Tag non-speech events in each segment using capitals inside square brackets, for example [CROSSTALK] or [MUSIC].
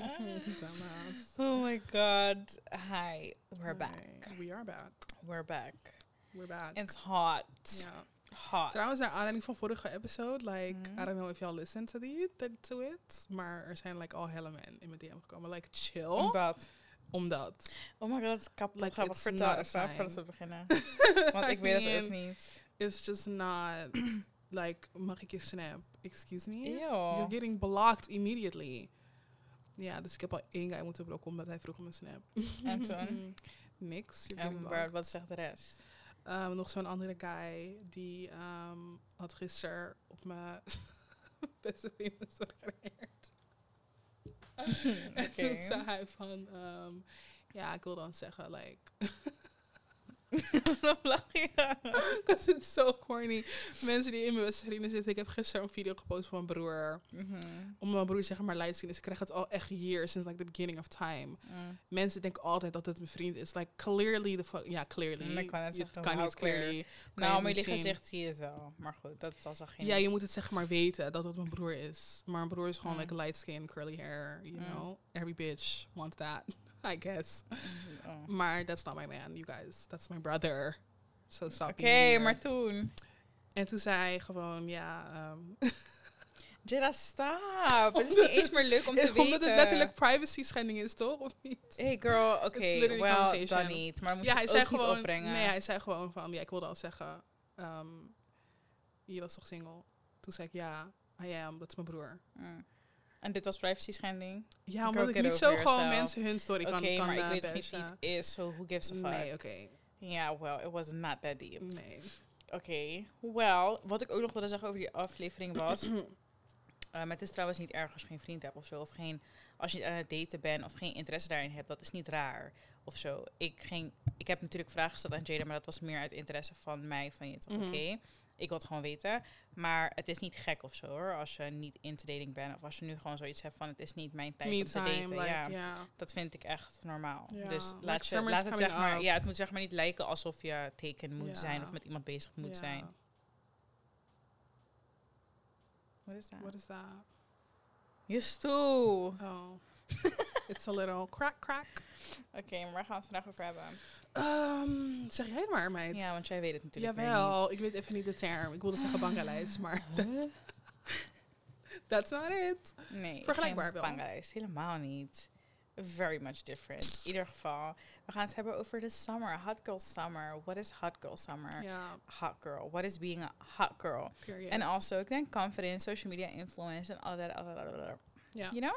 Dumbass. oh my god. Hi. We're back. We are back. We're back. We're back. It's hot. ja. Hot. Trouwens, naar aanleiding van vorige episode, like, Mhm. I don't know if y'all listened to, the, to it, maar er zijn like al helle men in mijn DM gekomen. Like, chill. Omdat. Omdat. Oh my god, dat is kapot Like, grappig. it's Vertel even voordat we beginnen. [LAUGHS] Want ik weet het ook niet. It's just not, [CLEARS THROAT] like, mag ik je snap? Excuse me? You're getting blocked immediately. Ja, dus ik heb al één guy moeten blokken omdat hij vroeg om een snap. [LAUGHS] En toen? Niks. En waar, wat zegt de rest? Um, nog zo'n andere guy die ehm, had gisteren op mijn [LAUGHS] beste vrienden gereageerd. [LAUGHS] En toen zei hij van, ehm, ja, ik wil dan zeggen, like, [LAUGHS] Waarom lach je? [LAUGHS] because it's so corny. Mensen die in mijn beste vrienden zitten, ik heb gisteren een video gepost van mijn broer. Mhm. Om mijn broer zeg maar light skin is. Ik krijg het al echt years, since like the beginning of time. Mm. Mensen denken altijd dat het mijn vriend is. Like, clearly the fuck, ja, clearly. Mm, ik Je zeggen, kan niet clearly. kan Nou, maar jullie gezicht zie je het wel. Maar goed, dat was al geen... Ja, je moet het zeg maar weten dat het mijn broer is. Maar mijn broer is gewoon Mm. like light skin, curly hair, you Mm. know. Every bitch wants that, [LAUGHS] I guess. Oh. Maar that's not my man, you guys. That's my brother. So stop Oké, maar toen... En toen zei hij gewoon, ja... ehm, [LAUGHS] Jada, stop. Het is niet eens meer leuk om te weten. [LAUGHS] omdat het letterlijk privacy schending is, toch? Of niet? Hey girl, oké, conversation. dan niet. Maar moet ja, je hij zei ook niet gewoon... opbrengen. Nee, hij zei gewoon van... Ja, ik wilde al zeggen... ehm, je was toch single? Toen zei ik, ja, I am. Dat is mijn broer. Mm. En dit was privacy schending? Ja, omdat ik niet zo gewoon mensen hun story Oké, kan, kan maar ik weet niet wie het is, so who gives a fuck? Nee, oké. Ja, well, it was not that deep. Nee. Oké, well, wat ik ook nog wilde zeggen over die aflevering was... [CLEARS THROAT] Ehm, het is trouwens niet erg als je geen vriend hebt of zo. Of geen, als je aan het daten bent of geen interesse daarin hebt. Dat is niet raar of zo. Ik, ging, ik heb natuurlijk vragen gesteld aan Jada, maar dat was meer uit interesse van mij. Van je toch, Mhm. oké. Ik wil het gewoon weten. Maar het is niet gek of zo hoor. Als je niet into dating bent. Of als je nu gewoon zoiets hebt van het is niet mijn tijd Me om te time, daten. like, ja, dat vind ik echt normaal. Dus like laat, je, laat het zeg maar. up. Ja, het moet zeg maar niet lijken alsof je taken moet zijn of met iemand bezig moet zijn. Wat is dat? What is that? Je stoel. Oh. [LAUGHS] It's a little crack crack. Oké, maar waar gaan we het vandaag over hebben? Ehm, zeg jij het maar, meid. Ja, want jij weet het natuurlijk Jawel, ik weet even niet de term. Ik wilde zeggen bangalijst, maar [GASPS] niet. that's not it. Nee, Vergelijkbaar wel. Bangladesh, helemaal niet. Very much different. In ieder geval, we gaan het hebben over de summer. Hot girl summer. What is hot girl summer? Hot girl. What is being a hot girl? period. En also, ik denk confidence, social media influence en al dat, al dat, al dat. Ja, You know?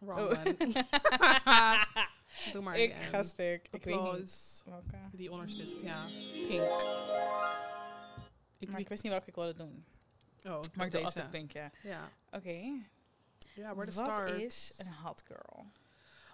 Wrong Oh. [LAUGHS] [LAUGHS] Doe maar ik again. ga. Ik weet niet. Welke. Die onderste is, ja, pink. Ik Maar ik wist niet welke ik wilde doen. Oh, Maar ik maar doe deze. altijd pink, ja. Ja. Oké. Ja, where to Wat start? is een hot girl?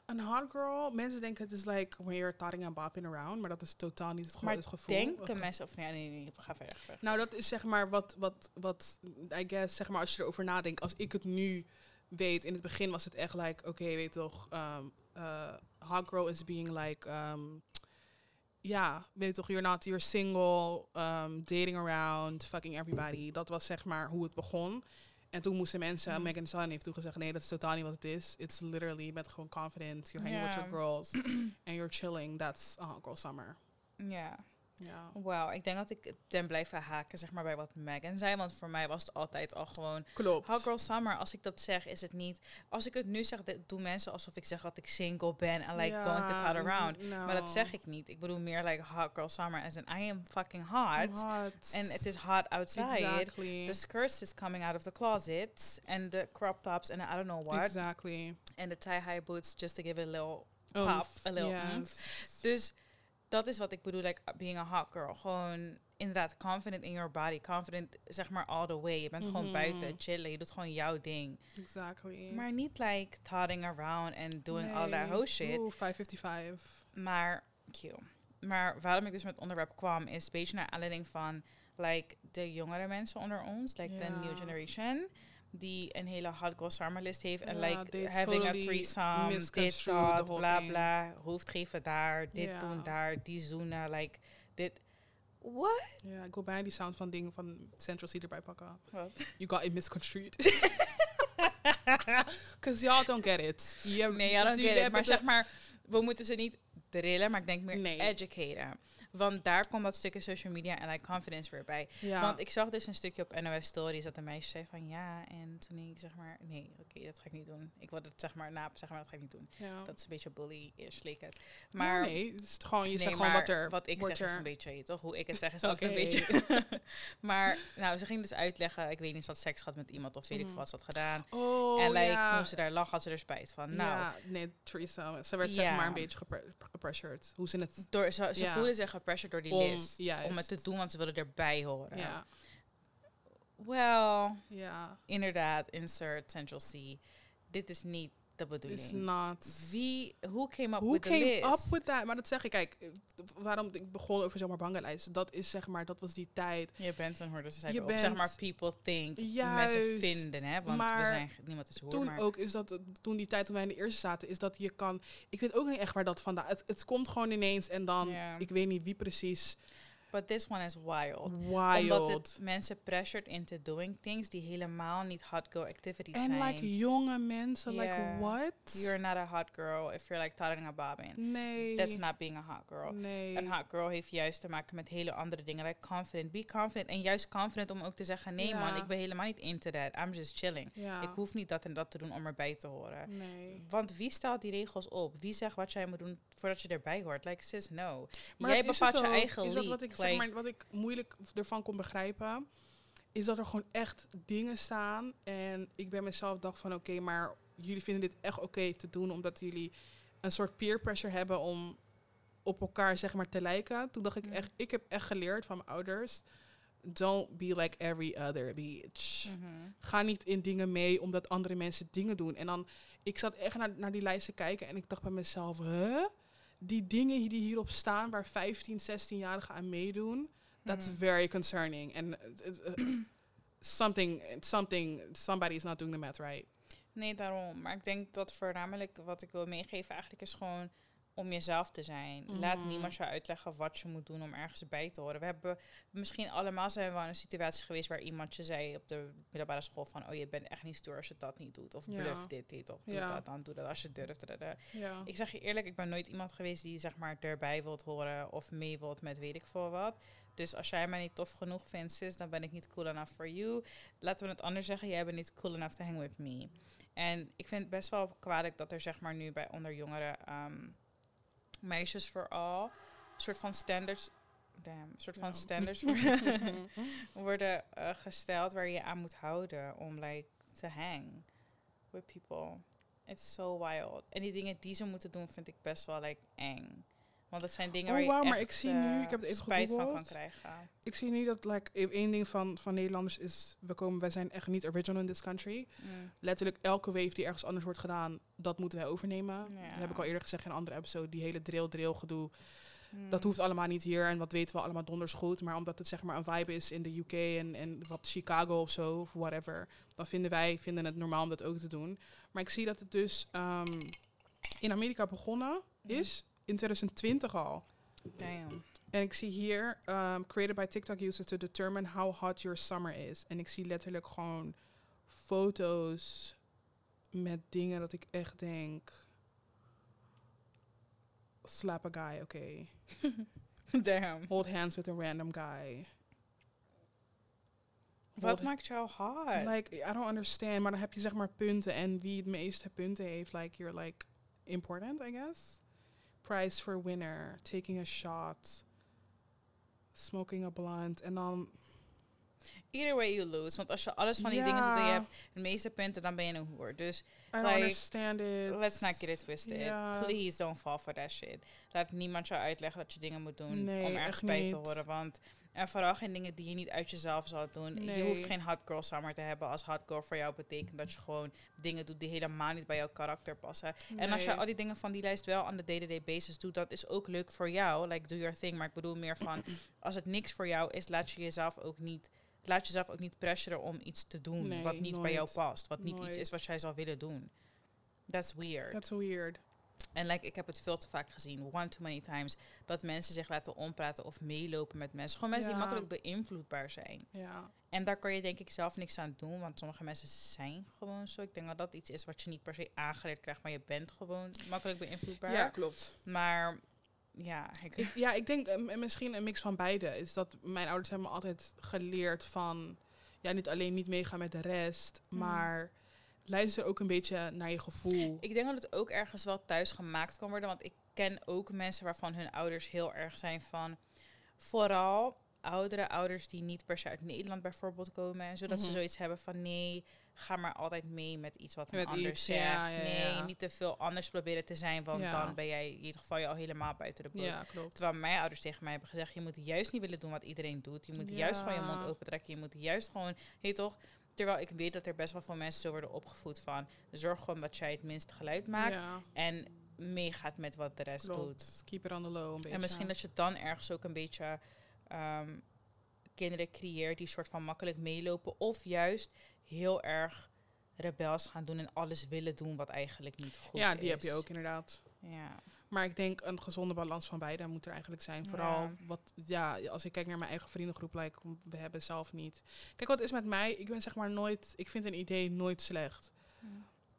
Een hot girl, mensen denken het is like when you're totting and bopping around, maar dat is totaal niet het, Maar het gevoel. denken Of- mensen... Of nee, nee, nee, ga verder. verder. Nou, dat is zeg maar wat, wat, wat, I guess, zeg maar als je erover nadenkt, als ik het nu weet, in het begin was het echt like, oké, weet toch, um, uh, hot girl is being like, um, ja, weet toch, you're not, you're single, um, dating around, fucking everybody. Dat was zeg maar hoe het begon. En toen moesten mensen, Mhm. Megan Stallion heeft toen gezegd, nee, dat is totaal niet wat het is. It's literally, je bent gewoon confident, you're hanging with your girls, [CLEARS THROAT] and you're chilling. That's a hot girl summer. Ja. Ja. Wauw, ik denk dat ik het ben blijven haken zeg maar, bij wat Megan zei. Want voor mij was het altijd al gewoon... Klopt. Hot girl summer, als ik dat zeg, is het niet... Als ik het nu zeg, doen mensen alsof ik zeg dat ik single ben. En like going to tot around. Maar dat zeg ik niet. Ik bedoel meer like hot girl summer. As in, I am fucking hot. Hot. En het is hot outside. Exactly. The skirts is coming out of the closet. And the crop tops and I don't know what. Exactly. And the tie-high boots just to give it a little Oomph, pop. A little yes. Dus dat is wat ik bedoel, like being a hot girl. Gewoon inderdaad confident in your body. Confident, zeg maar, all the way. Je bent gewoon Mhm. buiten, chillen. Je doet gewoon jouw ding. Exactly. Maar niet like totting around and doing all that hoe shit. Oeh, 555. Maar, cute. Maar waarom ik dus met onderwerp kwam, is een beetje naar aanleiding van like, de jongere mensen onder ons, like the new generation, die een hele hot girl summer list heeft. En like having a totally threesome, dit, dat, bla bla, hoofd geven daar, dit doen daar, die zoenen, like, dit. What? Ja, ik wil bijna die sound van dingen van Central C erbij pakken. Wat? You got it misconstrued. [LAUGHS] Because y'all don't get it. Nee, I don't get it. Maar zeg maar, we moeten ze niet drillen, maar ik denk meer Nee. educaten. Want daar komt dat stukje social media en like confidence weer bij. Ja. Want ik zag dus een stukje op NOS Stories dat een meisje zei van ja, en toen ik zeg maar, nee, oké, dat ga ik niet doen. Ik wilde het zeg maar na, zeg maar, dat ga ik niet doen. ja. Dat is een beetje bully-ish, leek het. maar Maar nee, het is gewoon, je Nee, zegt gewoon wat er wat ik zeg is een beetje, toch? Hoe ik het zeg is altijd Oké. een beetje. [LAUGHS] [LAUGHS] maar nou, ze ging dus uitleggen, ik weet niet, ze had seks gehad met iemand of weet ik Mhm. veel wat ze had gedaan. Oh, en like, ja. toen ze daar lag, had ze er spijt van. Nou, nee, Theresa. Ze werd zeg maar een beetje gepre- gepressured. Hoe ze het... door, ze, ze voelde zich gepressured door die Om- list. juist. Om het te doen, want ze wilden erbij horen. Ja, Wel, ja. inderdaad, insert Central C. Dit is niet de It's bedoeling. not... Wie, who came up Who with the came list? up with that? Maar dat zeg ik, kijk, waarom ik begon over zomaar bangenlijsten. Dat is zeg maar, dat was die tijd. Je bent een hoorder, ze Je zeiden ook, bent- zeg maar, people think, mensen Juist, vinden, hè, want we maar zijn, niemand is hoor, Toen maar ook is dat, toen die tijd toen wij in de eerste zaten, is dat je kan, ik weet ook niet echt waar dat vandaan, het, het komt gewoon ineens en dan, ik weet niet wie precies, but this one is wild. wild. Omdat het mensen pressured into doing things die helemaal niet hot girl activities En zijn. like jonge mensen, like what? You're not a hot girl if you're like toddling a bobbin. nee. That's not being a hot girl. Nee. Een hot girl heeft juist te maken met hele andere dingen. Like confident. Be confident. En juist confident om ook te zeggen: nee, man, ik ben helemaal niet into that. I'm just chilling. Ik hoef niet dat en dat te doen om erbij te horen. Nee. Want wie stelt die regels op? Wie zegt wat jij moet doen voordat je erbij hoort? Like, sis, no. Maar jij bepaalt je eigen Is dat wat ik, zeg maar, wat ik moeilijk ervan kon begrijpen? Is dat er gewoon echt dingen staan. En ik bij mezelf dacht van oké, maar jullie vinden dit echt oké te doen. Omdat jullie een soort peer pressure hebben om op elkaar zeg maar te lijken. Toen dacht ik Mm. echt, ik heb echt geleerd van mijn ouders. Don't be like every other bitch. mhm. Ga niet in dingen mee omdat andere mensen dingen doen. En dan, ik zat echt naar, naar die lijsten kijken en ik dacht bij mezelf, huh? Die dingen die hierop staan waar 15, 16-jarigen aan meedoen, that's Mhm. very concerning. En uh, uh, uh, something, something, somebody is not doing the math right. Nee, daarom. Maar ik denk dat voornamelijk wat ik wil meegeven eigenlijk is gewoon om jezelf te zijn. Laat Mhm. niemand je uitleggen wat je moet doen om ergens bij te horen. We hebben misschien allemaal zijn we wel in een situatie geweest waar iemand je zei op de middelbare school van oh je bent echt niet stoer als je dat niet doet. Of Ja. bluff dit, dit of doe Ja. dat, dan doe dat als je durft. Ja. Ik zeg je eerlijk, ik ben nooit iemand geweest die zeg maar erbij wilt horen of mee wilt met weet ik veel wat. Dus als jij mij niet tof genoeg vindt, sis, dan ben ik niet cool enough for you. Laten we het anders zeggen, jij bent niet cool enough to hang with me. En ik vind het best wel kwalijk dat er zeg maar nu bij onder jongeren ehm, meisjes vooral een soort van standards, damn, een soort van Ja. standards [LAUGHS] [LAUGHS] worden, eh, gesteld waar je aan moet houden om like to hang with people. It's so wild. En die dingen die ze moeten doen vind ik best wel like eng. Want dat zijn dingen Oh, waar je echt maar ik zie nu- eh, ik heb het even spijt van kan krijgen. Ik zie nu dat like, e- één ding van, van Nederlanders is, we, komen, wij zijn echt niet original in this country. Mm. letterlijk elke wave die ergens anders wordt gedaan, dat moeten wij overnemen. Ja. Dat heb ik al eerder gezegd in een andere episode. Die hele drill-drill gedoe, Mm. dat hoeft allemaal niet hier. En dat weten we allemaal donders goed. Maar omdat het zeg maar een vibe is in de UK en, en wat Chicago of zo, of whatever. Dan vinden wij vinden het normaal om dat ook te doen. Maar ik zie dat het dus ehm, in Amerika begonnen Mhm. is. In 2020 al. Damn. En ik zie hier, um, created by TikTok users to determine how hot your summer is. En ik zie letterlijk gewoon foto's met dingen dat ik echt denk... Slap a guy, oké. [LAUGHS] Damn. Hold hands with a random guy. Wat maakt jou hot? Like, I don't understand. Maar dan heb je zeg maar punten. En wie het meeste punten heeft, like, you're like important, I guess. Prize for winner. Taking a shot. Smoking a blunt. En dan... Either way you lose. Want als je alles van die dingen zodat je hebt, de meeste punten, dan ben je een hoer. Dus I Like, understand it. let's not get it twisted. Please don't fall for that shit. Laat niemand jou uitleggen dat je dingen moet doen Nee, om ergens bij te horen. Want en vooral geen dingen die je niet uit jezelf zou doen. Je hoeft geen hot girl summer te hebben als hot girl voor jou betekent dat je gewoon dingen doet die helemaal niet bij jouw karakter passen. En als je al die dingen van die lijst wel aan de day-to-day basis doet, dat is ook leuk voor jou. Like, do your thing. Maar ik bedoel meer van, [CLEARS THROAT] als het niks voor jou is, laat je jezelf ook niet, laat jezelf ook niet pressuren om iets te doen Nee, wat niet bij jou past. Wat niet iets is wat jij zou willen doen. That's weird. That's weird. En like, ik heb het veel te vaak gezien, one too many times, dat mensen zich laten ompraten of meelopen met mensen. Gewoon mensen die makkelijk beïnvloedbaar zijn. Ja. En daar kan je denk ik zelf niks aan doen, want sommige mensen zijn gewoon zo. Ik denk dat dat iets is wat je niet per se aangeleerd krijgt, maar je bent gewoon makkelijk beïnvloedbaar. ja, klopt. Maar ja, ik, Ik, ja, ik denk eh, misschien een mix van beide. Is dat mijn ouders hebben me altijd geleerd van... Ja, niet alleen niet meegaan met de rest, Mhm. maar luister ook een beetje naar je gevoel. ik denk dat het ook ergens wel thuis gemaakt kan worden, want ik ken ook mensen waarvan hun ouders heel erg zijn van, vooral oudere ouders die niet per se uit Nederland bijvoorbeeld komen, zodat ze Mhm. zoiets hebben van nee, ga maar altijd mee met iets wat een Met ander iets, zegt. ja, ja, nee, ja. niet te veel anders proberen te zijn, want dan ben jij in ieder geval je al helemaal buiten de boot. ja, klopt. Terwijl mijn ouders tegen mij hebben gezegd, je moet juist niet willen doen wat iedereen doet. Je moet juist gewoon je mond open trekken. Je moet juist gewoon, heet toch? Terwijl ik weet dat er best wel veel mensen zo worden opgevoed van, zorg gewoon dat jij het minste geluid maakt Ja, en meegaat met wat de rest doet. Keep it on the low een beetje. En misschien dat je dan ergens ook een beetje ehm, kinderen creëert die soort van makkelijk meelopen. Of juist heel erg rebels gaan doen en alles willen doen wat eigenlijk niet goed Ja, is. die heb je ook inderdaad. Ja. Maar ik denk een gezonde balans van beide moet er eigenlijk zijn. Vooral Ja. wat, ja, als ik kijk naar mijn eigen vriendengroep, like, we hebben zelf niet. Kijk, wat is met mij? Ik ben zeg maar nooit, ik vind een idee nooit slecht.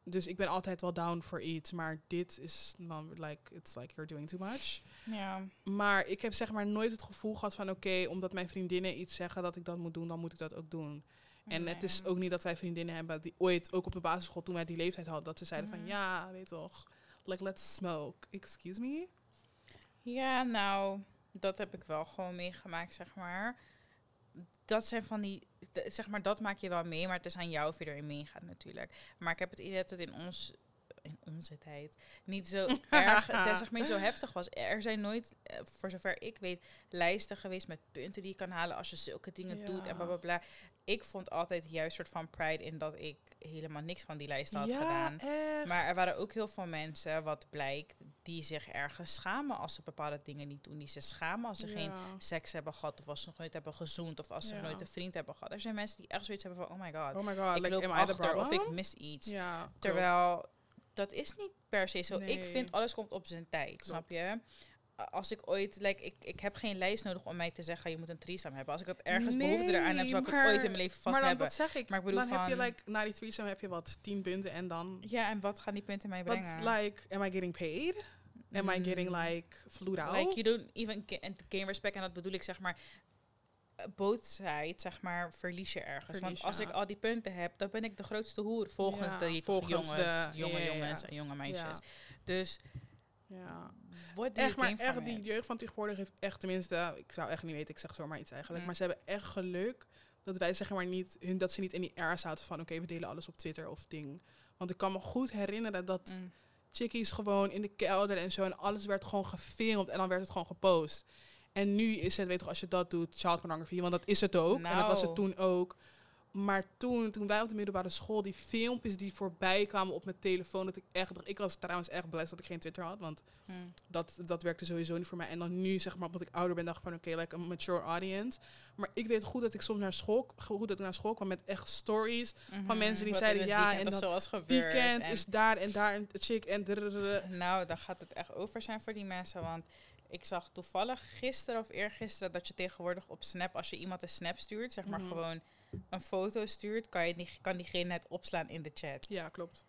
Dus ik ben altijd wel down for iets. Maar dit is dan like, it's like you're doing too much. Ja. Maar ik heb zeg maar nooit het gevoel gehad van oké, omdat mijn vriendinnen iets zeggen dat ik dat moet doen, dan moet ik dat ook doen. En het is ook niet dat wij vriendinnen hebben die ooit, ook op de basisschool toen wij die leeftijd hadden, dat ze zeiden Mhm. van ja, weet toch, like let's smoke. Excuse me? Ja, nou, dat heb ik wel gewoon meegemaakt, zeg maar. Dat zijn van die, zeg maar, dat maak je wel mee, maar het is aan jou of je erin meegaat natuurlijk. Maar ik heb het idee dat het in ons, in onze tijd, niet zo erg, [LAUGHS] zeg maar zo heftig was. Er zijn nooit, eh, voor zover ik weet, lijsten geweest met punten die je kan halen als je zulke dingen doet en bla bla bla. Ik vond altijd juist soort van pride in dat ik helemaal niks van die lijsten had ja, gedaan. echt. Maar er waren ook heel veel mensen, wat blijkt, die zich ergens schamen als ze bepaalde dingen niet doen. Die zich schamen als ze geen seks hebben gehad, of als ze nog nooit hebben gezoend, of als ze nog nooit een vriend hebben gehad. Er zijn mensen die echt zoiets hebben van, oh my god, Oh my god, ik loop the achter of ik mis iets. Terwijl, dat is niet per se zo. Ik vind, alles komt op zijn tijd, snap je? Als ik ooit, like, ik, ik heb geen lijst nodig om mij te zeggen, je moet een threesome hebben. Als ik dat ergens behoefte eraan heb, zal ik het ooit in mijn leven vast maar dan, hebben. zeg ik. Maar ik bedoel dan heb je van- like, na die threesome heb je wat, tien punten en dan... Ja, en wat gaan die punten mij But brengen? like, am I getting paid? Am I getting Mm. like flued out? Like, you don't even and gain respect. En dat bedoel ik, zeg maar, both sides, zeg maar, verlies je ergens. Verlies Want als ik al die punten heb, dan ben ik de grootste hoer. Volgens Ja, de volgens jongens, de- jonge jongens en jonge meisjes. Dus, ja. wat Echt, maar echt, die jeugd van tegenwoordig heeft echt, tenminste, ik zou echt niet weten, ik zeg zomaar iets eigenlijk. Mm. Maar ze hebben echt geluk dat wij zeg maar niet, hun, dat ze niet in die era zaten van, oké, we delen alles op Twitter of ding. Want ik kan me goed herinneren dat Mm. chickies gewoon in de kelder en zo en alles werd gewoon gefilmd en dan werd het gewoon gepost. En nu is het, weet toch, als je dat doet, child pornography, want dat is het ook. En dat was het Nou. toen ook. Maar toen, toen wij op de middelbare school, die filmpjes die voorbij kwamen op mijn telefoon, dat ik echt dacht, ik was trouwens echt blij dat ik geen Twitter had, want Mm. dat, dat werkte sowieso niet voor mij. En dan nu, zeg maar, omdat ik ouder ben, dacht ik van, oké, like een mature audience. Maar ik weet goed dat ik soms naar school, goed dat ik naar school kwam met echt stories. Mhm. mensen die Wat zeiden, ja, en dat zo was gebeurd. Weekend en- is daar en daar een chick en drrrr. Nou, dan gaat het echt over zijn voor die mensen. Want ik zag toevallig gisteren of eergisteren dat je tegenwoordig op Snap, als je iemand een Snap stuurt, zeg maar Mhm. gewoon een foto stuurt, kan, je die, kan diegene het opslaan in de chat. Ja, klopt.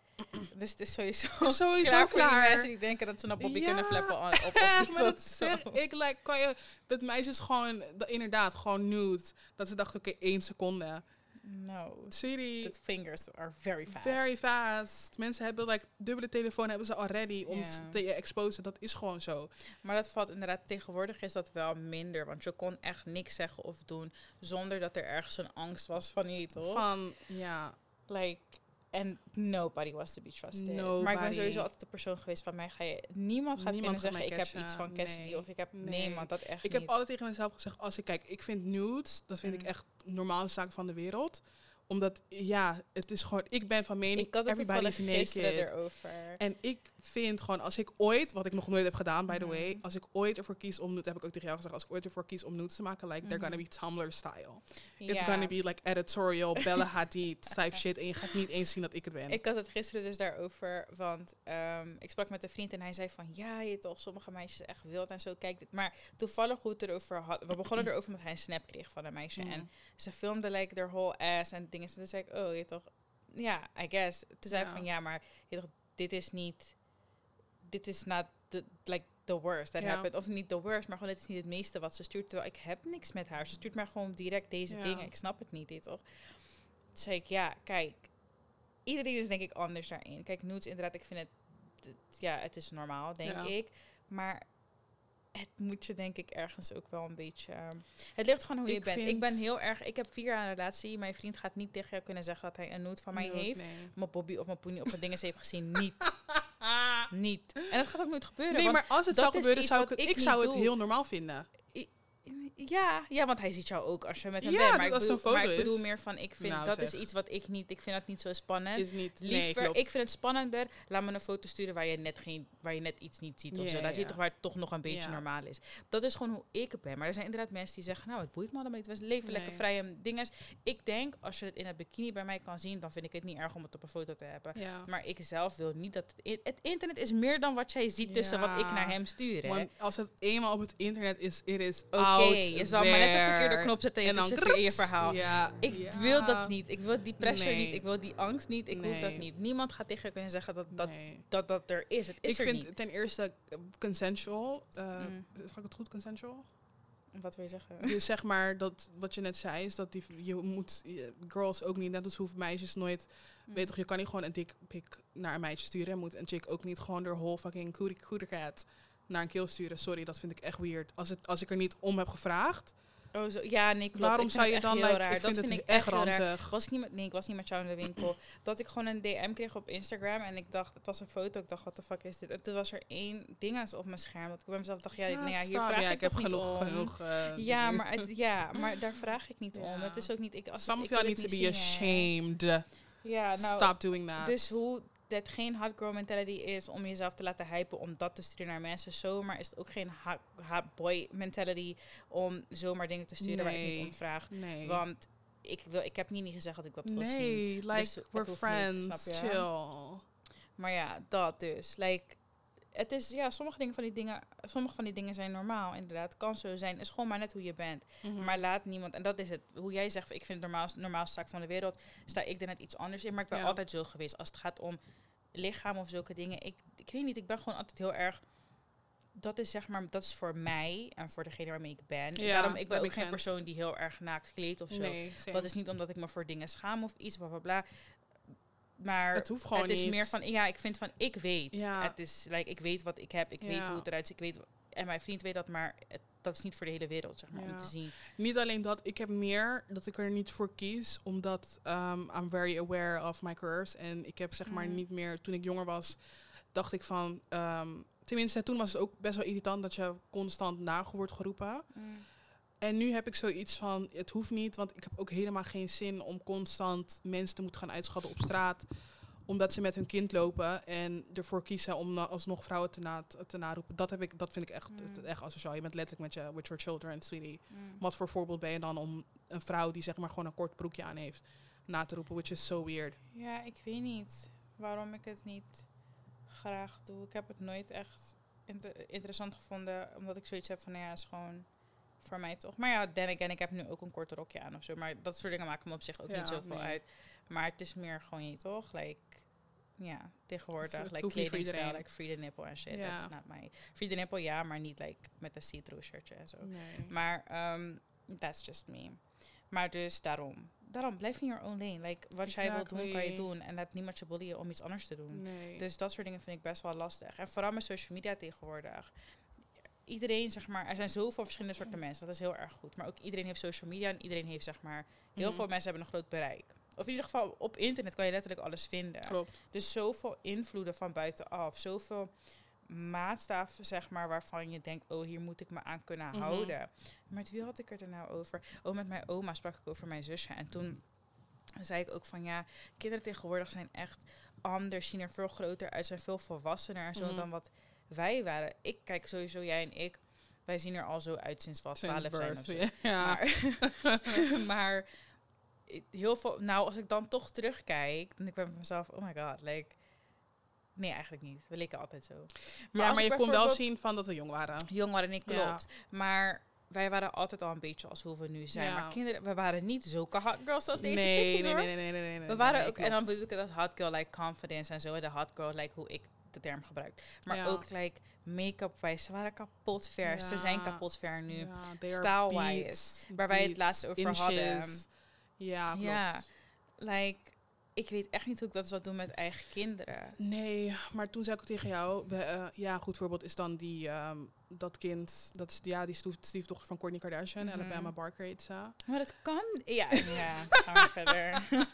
Dus het is sowieso, [LAUGHS] Is sowieso klaar voor die klaar. mensen die denken dat ze een poppy Ja. kunnen flappen [LAUGHS] on- op, op die maar dat [LAUGHS] foto. zeg ik, like, kan je, dat meisjes gewoon, dat, inderdaad, gewoon nude. Dat ze dachten, oké, één seconde. No, Serie, the fingers are very fast. very fast. Mensen hebben, like, dubbele telefoon hebben ze already om s- te exposen. Dat is gewoon zo. Maar dat valt inderdaad, tegenwoordig is dat wel minder. Want je kon echt niks zeggen of doen zonder dat er ergens een angst was van je, toch? Van, ja, Like, and nobody was to be trusted. Maar ik Nobody. ben sowieso altijd de persoon geweest van mij ga je... Niemand gaat Niemand zeggen, ik heb iets van Cassidy Nee. of ik heb... Nee, Nee. man, dat echt Ik niet. heb altijd tegen mezelf gezegd, als ik kijk, ik vind nudes, dat vind Mm. ik echt normale zaak van de wereld. Omdat, ja, het is gewoon... Ik ben van mening, Ik had het everybody's naked. erover. En ik vind gewoon, als ik ooit, wat ik nog nooit heb gedaan, by the Mhm. way, als ik ooit ervoor kies om, nude- heb ik ook tegen jou gezegd, als ik ooit ervoor kies om nudes te maken, like, they're gonna Mhm. be Tumblr style. It's gonna be like editorial, [LAUGHS] Bella Hadid type shit. En je gaat niet eens zien dat ik het ben. Ik had het gisteren dus daarover, want ehm, ik sprak met een vriend en hij zei van, ja, je toch, sommige meisjes echt wild en zo, kijk dit. Maar toevallig goed erover had, we begonnen erover omdat hij een snap kreeg van een meisje en ze filmde like their whole ass en dingen. En toen zei ik, oh, je toch, ja, I guess. Toen zei Ja. van, ja, maar je toch, dit is niet, dit is not the, like the worst that happened. Of niet the worst, maar gewoon het is niet het meeste wat ze stuurt. Terwijl ik heb niks met haar. Ze stuurt mij gewoon direct deze dingen. Ik snap het niet, dit toch? Toen zei ik, ja, kijk, iedereen is denk ik anders daarin. Kijk, nudes inderdaad, ik vind het, het- ja, het is normaal, denk ik. Maar het moet je denk ik ergens ook wel een beetje... ehm, het ligt gewoon hoe je bent. Ik ben heel erg... Ik heb vier jaar een relatie. Mijn vriend gaat niet tegen jou kunnen zeggen dat hij een nude van mij heeft. Nee. Mijn Bobby of mijn Poenie op mijn dingen heeft gezien. [LAUGHS] Niet. Niet. En dat gaat ook nooit gebeuren. Nee, want maar als het zou gebeuren, zou ik het, ik ik zou het doe. heel normaal vinden. Ja, ja, want hij ziet jou ook als je met hem Ja, bent. Maar, ik het bedoel, maar ik meer van, ik vind Nou, dat zeg. is iets wat ik niet, ik vind dat niet zo spannend. Is niet. nee, Liever, klopt. ik vind het spannender, laat me een foto sturen waar je net, geen, waar je net iets niet ziet of zo. Dat je toch waar het toch nog een beetje normaal is. Dat is gewoon hoe ik ben. Maar er zijn inderdaad mensen die zeggen, nou het boeit me allemaal niet. We leven lekker vrij en dingen. Ik denk, als je het in een bikini bij mij kan zien, dan vind ik het niet erg om het op een foto te hebben. Maar ik zelf wil niet dat... Het, het internet is meer dan wat jij ziet tussen wat ik naar hem stuur. hè. Want als het eenmaal op het internet is, it is Oké, out je zal maar net de verkeerde knop zetten en dan in je verhaal. Ja, Ik ja. wil dat niet. Ik wil die pressure Nee. niet. Ik wil die angst niet. Ik hoef dat Nee. niet. Niemand gaat tegen je kunnen zeggen dat dat, Nee. dat, dat er is. Het is Ik er vind niet. ten eerste consensual. Mm. Zeg ik het goed, consensual? Wat wil je zeggen? Dus zeg maar dat wat je net zei, is dat die, je moet je- girls ook niet, net als hoeven meisjes nooit. Mm. Weet toch, je kan niet gewoon een dik pik naar een meisje sturen. En moet een chick ook niet gewoon door whole fucking cootie cat naar een kill sturen. Sorry, dat vind ik echt weird. Als, het, als ik er niet om heb gevraagd, Oh, zo, ja, nee, klopt. waarom vind zou je dan heel like, raar. ik dat vind vind het ik echt raar. ranzig. Was ik niet met, nee, ik was niet met jou in de winkel. [LAUGHS] dat ik gewoon een DM kreeg op Instagram en ik dacht, het was een foto. Ik dacht, wat de fuck is dit? En toen was er één ding op mijn scherm. Dat ik bij mezelf dacht, ja, nou ja, hier vraag ja, ik, ik heb genoeg, om. genoeg. eh, Ja, [LAUGHS] maar, het, ja, maar daar vraag ik niet om. Het is ook niet. Ik, als Some ik of y'all need to be ashamed. Ja, nou, Stop doing that. Dus hoe dat geen girl mentality is om jezelf te laten hypen om dat te sturen naar mensen zomaar, is het ook geen hot, hot boy mentality om zomaar dingen te sturen waar ik niet om vraag. nee. Want ik, wil, ik heb niet niet gezegd dat ik dat wil zien. nee, like, Dus het we're niet, friends. je? Chill. Maar ja, dat dus. Like, het is, ja, sommige, dingen van die dingen, sommige van die dingen zijn normaal, inderdaad. Kan zo zijn. Is gewoon maar net hoe je bent. Mhm. Maar laat niemand, en dat is het, hoe jij zegt, ik vind het normaal, normaalste zaak van de wereld, sta ik er net iets anders in. Maar ik ben Ja. altijd zo geweest. Als het gaat om lichaam of zulke dingen, ik, ik weet niet, ik ben gewoon altijd heel erg, dat is zeg maar, dat is voor mij en voor degene waarmee ik ben. Ja, Daarom, ik ben ook geen sense. persoon die heel erg naakt kleedt of zo. Nee. Dat is niet omdat ik me voor dingen schaam of iets, bla bla bla. Maar het hoeft gewoon het is niet. meer van, ja, ik vind van, ik weet. Ja. Het is, like, ik weet wat ik heb, ik weet hoe het eruit ziet, ik weet, en mijn vriend weet dat, maar het, dat is niet voor de hele wereld, zeg maar, om te zien. Niet alleen dat, ik heb meer dat ik er niet voor kies, omdat um, I'm very aware of my curves. En ik heb zeg maar Mhm. niet meer, toen ik jonger was, dacht ik van, ehm, tenminste toen was het ook best wel irritant dat je constant nagel wordt geroepen. En nu heb ik zoiets van, het hoeft niet, want ik heb ook helemaal geen zin om constant mensen te moeten gaan uitschatten op straat. Omdat ze met hun kind lopen en ervoor kiezen om alsnog vrouwen te, na te naroepen. Dat, heb ik, dat vind ik echt, Mm. echt asociaal. Je bent letterlijk met je with your children, sweetie. Mm. Wat voor voorbeeld ben je dan om een vrouw die zeg maar gewoon een kort broekje aan heeft na te roepen, which is so weird. Ja, ik weet niet waarom ik het niet graag doe. Ik heb het nooit echt inter- interessant gevonden, omdat ik zoiets heb van, ja, is gewoon voor mij toch. Maar ja, then again, ik heb nu ook een kort rokje aan of zo. Maar dat soort dingen maken me op zich ook Ja, niet zoveel nee. uit. Maar het is meer gewoon, je toch, like, ja, tegenwoordig, like kledingstijl, like free the nipple en shit. Ja. That's not my... Free the nipple, ja, maar niet like met een see-through shirtje en zo. Nee. Maar ehm that's just me. Maar dus daarom. Daarom, blijf in your own lane. Like, wat jij wilt doen, kan je doen. En laat niemand je bullyen om iets anders te doen. nee. Dus dat soort dingen vind ik best wel lastig. En vooral met social media tegenwoordig. Iedereen, zeg maar, er zijn zoveel verschillende soorten mensen. Dat is heel erg goed. Maar ook iedereen heeft social media en iedereen heeft, zeg maar, heel Mhm. veel mensen hebben een groot bereik. Of in ieder geval, op internet kan je letterlijk alles vinden. Klopt. Dus zoveel invloeden van buitenaf. Zoveel maatstaven, zeg maar, waarvan je denkt, oh, hier moet ik me aan kunnen Mhm. houden. Maar met wie had ik het er nou over? Oh, met mijn oma sprak ik over mijn zusje. En toen zei ik ook van ja, kinderen tegenwoordig zijn echt anders, zien er veel groter uit, zijn veel volwassener en zo Mhm. dan wat wij waren. Ik kijk sowieso, jij en ik, wij zien er al zo uit sinds wat 12 Since zijn of zo. [LAUGHS] Ja. Maar, [LAUGHS] maar heel veel, nou als ik dan toch terugkijk, dan denk ik bij mezelf, oh my god, like, nee eigenlijk niet. We leken altijd zo. ja, maar ik je kon wel zien van dat we jong waren. Jong waren Ja. klopt. Maar wij waren altijd al een beetje als hoe we nu zijn. Ja. Maar kinderen, we waren niet zulke hot girls als deze nee, chickies nee, hoor. nee, nee, nee, nee, nee, We waren nee, ook, en dan bedoel ik het als hot girl, like confidence en zo. De hot girl, like hoe ik de term gebruik. Maar Ja. ook like make-up wijs. Ze waren kapot ver. Ze zijn kapot ver nu. Ja, Style-wise, waar wij het laatst over inches. hadden. Ja, klopt. Ja, like, ik weet echt niet hoe ik dat zou doen met eigen kinderen. Nee, maar toen zei ik ook tegen jou, we, eh, ja, goed voorbeeld is dan die, ehm, dat kind, dat is ja, die stief- stiefdochter van Kourtney Kardashian, Mhm. Alabama Barker heet ze. Maar dat kan. Ja, [LAUGHS] ja. Gaan we verder. [LAUGHS]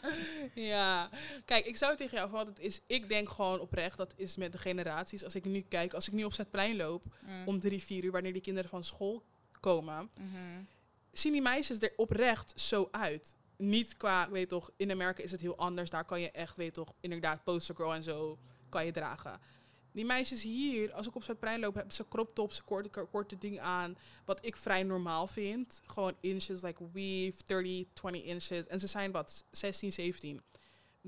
Ja, kijk, ik zou tegen jou van wat het is. Ik denk gewoon oprecht, dat is met de generaties. Als ik nu kijk, als ik nu op het plein loop Mm. om drie, vier uur, wanneer die kinderen van school komen, Mhm. zien die meisjes er oprecht zo uit. Niet qua, weet toch, in Amerika is het heel anders. Daar kan je echt, weet toch, inderdaad, postergirl en zo kan je dragen. Die meisjes hier, als ik op Zuidplein loop, hebben ze crop tops, korte, ko- korte ding aan. Wat ik vrij normaal vind. Gewoon inches, like weave, 30, 20 inches. En ze zijn wat, 16, 17.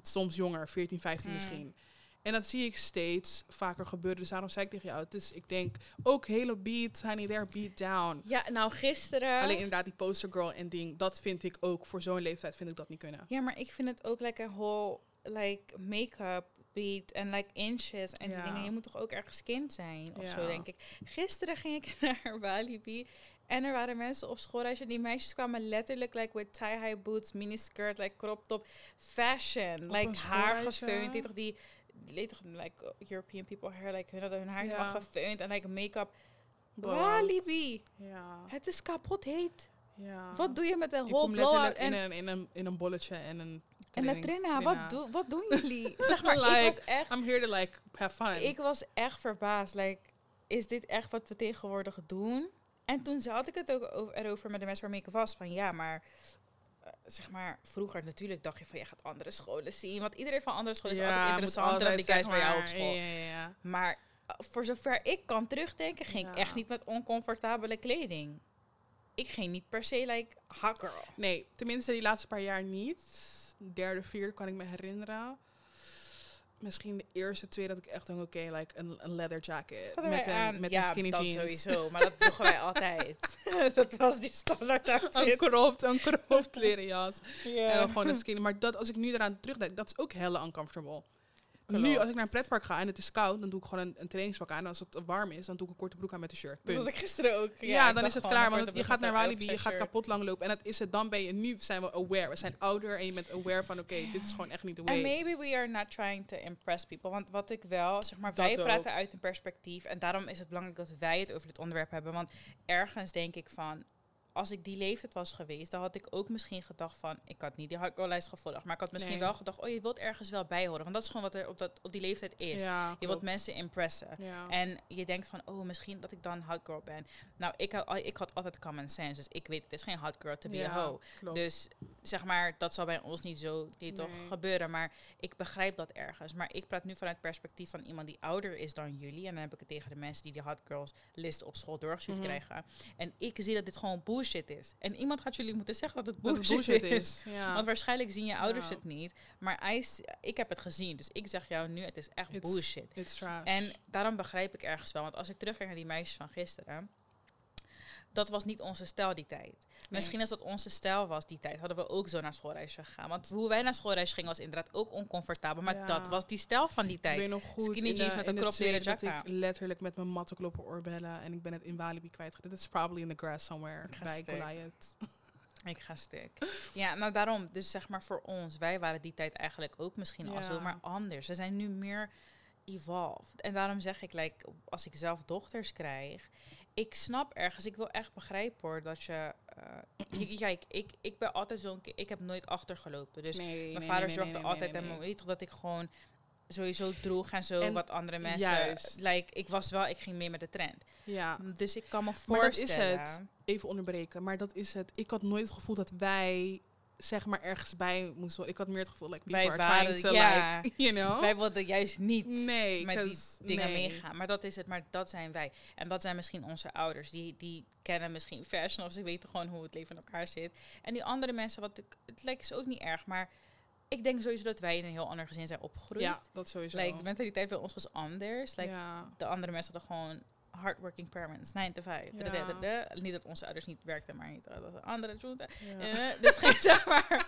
Soms jonger, 14, 15 Mm. misschien. En dat zie ik steeds vaker gebeuren. Dus daarom zei ik tegen jou, het is, ik denk, ook hele beats, honey, they're beat down. Ja, nou gisteren... Alleen inderdaad, die postergirl en ding, dat vind ik ook, voor zo'n leeftijd vind ik dat niet kunnen. Ja, maar ik vind het ook like een whole like make-up beat en like inches en die dingen. Je moet toch ook ergens kind zijn of zo, Ja. denk ik. Gisteren ging ik [LAUGHS] naar Walibi en er waren mensen op schoolreis en die meisjes kwamen letterlijk like with tie-high boots, miniskirt, like crop top, fashion, Op like haar schoolreisje? gefeund. Die toch die, die leed toch like European people hair, like hun hadden hun haar helemaal Ja. gefeund en like make-up. Walibi, Ja. het is kapot heet. ja. Wat doe je met een Ik whole blowout en in een, in, een, in een bolletje en een En Trina, Trina. wat, doe, wat doen jullie? [LAUGHS] zeg maar, ik Like, was echt, I'm here to like have fun. ik was echt verbaasd. Like, is dit echt wat we tegenwoordig doen? En toen had ik het ook over, erover met de mensen waarmee ik was. Van ja, maar zeg maar, vroeger natuurlijk dacht je van je gaat andere scholen zien. Want iedereen van andere scholen is altijd interessanter dan die guys bij jou op school. Ja, ja. Maar eh, voor zover ik kan terugdenken, ging ik echt niet met oncomfortabele kleding. Ik ging niet per se like girl. Nee, tenminste die laatste paar jaar niet. Derde, vierde kan ik me herinneren. Misschien de eerste twee dat ik echt denk, oké, like een, een leather jacket. Met een, met ja, een skinny dat jeans. sowieso. Maar dat droegen wij altijd. [LAUGHS] [LAUGHS] dat was die standaard Een outfit. cropped, een cropped leren jas. Ja. En dan gewoon een skinny. Maar dat, als ik nu eraan terugdenk, dat is ook hella uncomfortable. Nu, als ik naar een pretpark ga en het is koud, dan doe ik gewoon een, een trainingspak aan. En als het warm is, dan doe ik een korte broek aan met een shirt. Dat had Punt. ik gisteren ook. Ja, dan is het klaar. Want je gaat naar Walibi, je gaat kapot lang lopen. En dat is het. Dan ben je, nu zijn we aware. We zijn ouder en je bent aware van, oké, dit is gewoon echt niet de way. En maybe we are not trying to impress people. Want wat ik wel, zeg maar, Dat wij ook. praten uit een perspectief. En daarom is het belangrijk dat wij het over dit onderwerp hebben. Want ergens denk ik van, als ik die leeftijd was geweest, dan had ik ook misschien gedacht van, ik had niet die hardcore-lijst gevolgd. Maar ik had misschien Nee. wel gedacht, oh, je wilt ergens wel bij horen. Want dat is gewoon wat er op, dat, op die leeftijd is. Ja, je wilt mensen impressen. Ja. En je denkt van, oh, misschien dat ik dan girl ben. Nou, ik, ik had altijd common sense. Dus ik weet, het is geen girl to be ja, a hoe. Dus zeg maar, dat zal bij ons niet zo niet toch gebeuren. Maar ik begrijp dat ergens. Maar ik praat nu vanuit het perspectief van iemand die ouder is dan jullie. En dan heb ik het tegen de mensen die die hot girls list op school doorgestuurd Mhm. krijgen. En ik zie dat dit gewoon bullshit is. En iemand gaat jullie moeten zeggen dat het Dat het bullshit, is. Ja. Want waarschijnlijk zien je ouders Ja. het niet. Maar I ik heb het gezien. Dus ik zeg jou nu, het is echt It's- bullshit. It's trash. En daarom begrijp ik ergens wel. Want als ik terugkijk naar die meisjes van gisteren. Dat was niet onze stijl die tijd. Misschien als dat onze stijl was die tijd, hadden we ook zo naar schoolreisje gegaan. Want hoe wij naar schoolreisje gingen was inderdaad ook oncomfortabel. Maar Ja. dat was die stijl van die ik tijd. weet nog goed Skinny in jeans de- met een de crop leren tweede jack dat ik letterlijk met mijn mattekloppen oorbellen en ik ben het in Walibi kwijtgeraakt. Dit is probably in the grass somewhere Ik ga bij. Goliath. [LAUGHS] Ik ga stuk. Ja, nou daarom. Dus zeg maar voor ons, wij waren die tijd eigenlijk ook misschien al zo, maar anders. Ze zijn nu meer evolved. En daarom zeg ik, like, als ik zelf dochters krijg, ik snap ergens, ik wil echt begrijpen hoor, dat je... eh, kijk, ik, ik ben altijd zo'n... Ik heb nooit achtergelopen. Dus nee, mijn vader zorgde altijd en mijn weet toch dat ik gewoon sowieso droeg en zo En wat andere mensen. juist. Like, ik was wel, ik ging mee met de trend. Ja, Dus ik kan me Maar dat is voorstellen. het. even onderbreken, maar dat is het. Ik had nooit het gevoel dat wij zeg maar ergens bij moest worden. Ik had meer het gevoel, like, Wij people are trying waren- to, ja. like, [LAUGHS] you know? Wij wilden juist niet nee, met die dingen nee. meegaan. Maar dat is het, maar dat zijn wij. En dat zijn misschien onze ouders. Die, die kennen misschien fashion of ze weten gewoon hoe het leven in elkaar zit. En die andere mensen, wat ik, het lijkt is ook niet erg, maar ik denk sowieso dat wij in een heel ander gezin zijn opgegroeid. Ja, dat sowieso. like, de mentaliteit bij ons was anders. Like, ja. De andere mensen hadden gewoon hardworking parents, 9 to 5. Ja. Dadadada. Niet dat onze ouders niet werkten, maar niet dat was een andere. Ja. Eh, Dus geen [LAUGHS] zeg maar.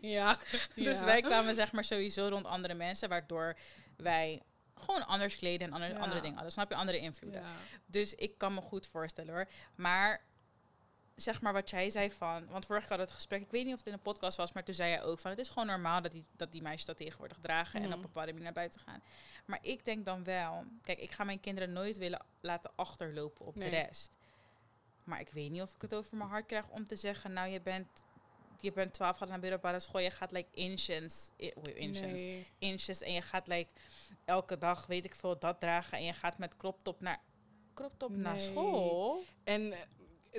ja. Dus Ja. wij kwamen zeg maar sowieso rond andere mensen, waardoor wij gewoon anders kleden en andere, andere dingen hadden. Snap je? Andere invloeden. Dus ik kan me goed voorstellen hoor. Maar zeg maar wat jij zei van... Want vorige keer hadden we het gesprek... Ik weet niet of het in een podcast was, maar toen zei jij ook van... Het is gewoon normaal dat die, dat die meisjes dat tegenwoordig dragen... en Mhm. op een bepaalde manier naar buiten gaan. Maar ik denk dan wel... Kijk, ik ga mijn kinderen nooit willen laten achterlopen op Nee. de rest. Maar ik weet niet of ik het over mijn hart krijg om te zeggen... Nou, je bent... Je bent 12, gaat naar middelbare school, je gaat like inches, inches, Nee. inches en je gaat like elke dag, weet ik veel, dat dragen en je gaat met crop top naar crop top naar school. En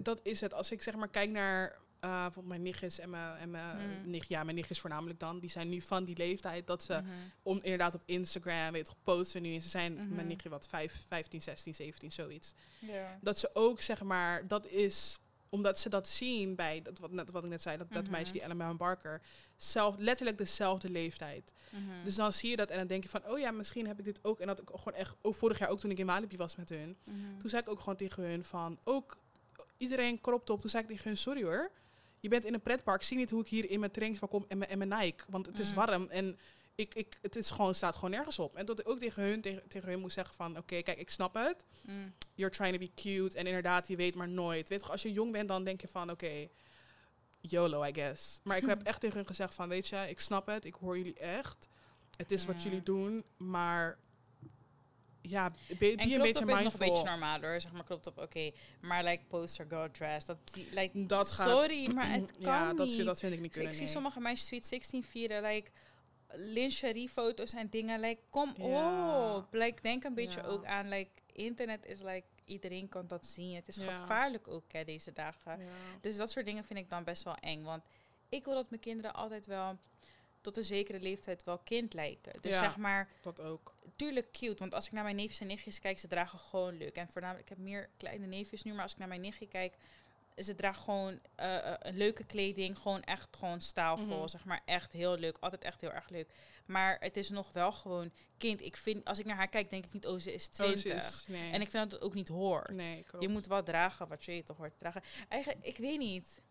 dat is het. Als ik zeg maar kijk naar eh bijvoorbeeld mijn nichtjes en mijn, en mijn Mm. nicht, ja, mijn nichtjes voornamelijk dan, die zijn nu van die leeftijd dat ze Mhm. om inderdaad op Instagram, weet je, posten nu. En ze zijn, Mhm. mijn nichtje wat, 5, 15, 16, 17, zoiets. Dat ze ook, zeg maar, dat is omdat ze dat zien bij, dat, wat, net, wat ik net zei, dat, dat Mhm. meisje, die Ellen Barker, zelf, letterlijk dezelfde leeftijd. Mhm. Dus dan zie je dat en dan denk je van, oh ja, misschien heb ik dit ook. En dat ik gewoon echt, ook vorig jaar ook toen ik in Walibi was met hun, Mhm. toen zei ik ook gewoon tegen hun van, ook iedereen kropt op. Toen zei ik tegen hun, sorry hoor, je bent in een pretpark, zie niet hoe ik hier in mijn trainingspak kom en mijn, en mijn Nike. Want het is Mm. warm en ik, ik, het is gewoon, staat gewoon nergens op. En dat ik ook tegen hun, tegen, tegen hun moest zeggen van, oké, kijk, ik snap het. Mm. You're trying to be cute. En inderdaad, je weet maar nooit. Weet je, als je jong bent, dan denk je van, oké, YOLO, I guess. Maar ik heb [LAUGHS] echt tegen hun gezegd van, weet je, ik snap het, ik hoor jullie echt. Het is wat jullie doen, maar ja, be, be En een beetje is nog een beetje normaal hoor. Zeg maar crop top, oké. Maar like poster girl dress, dat, die, like, Dat gaat- sorry, [CLEARS THROAT] maar het kan ja, dat niet. vind, dat vind ik niet Dus kunnen. ik zie sommige meisjes Sweet 16 vieren, like lingerie-foto's en dingen. Like, kom Ja. op. Like, denk een beetje Ja. ook aan, like, internet is like, iedereen kan dat zien. Het is gevaarlijk ook, hè, deze dagen. Dus dat soort dingen vind ik dan best wel eng. Want ik wil dat mijn kinderen altijd wel tot een zekere leeftijd wel kind lijken. Dus Ja. zeg maar, Dat ook. tuurlijk cute. Want als ik naar mijn neefjes en nichtjes kijk, ze dragen gewoon leuk. En voornamelijk, ik heb meer kleine neefjes nu, maar als ik naar mijn nichtje kijk, ze draagt gewoon eh, eh, een leuke kleding. Gewoon echt gewoon staalvol. Mhm. Zeg maar echt heel leuk. Altijd echt heel erg leuk. Maar het is nog wel gewoon kind. Ik vind, als ik naar haar kijk, denk ik niet, oh, ze is Oh, ze 20. is- nee. En ik vind dat het ook niet hoort. nee, ik ook. Je moet wel dragen wat je toch hoort te dragen. Eigenlijk, ik weet niet.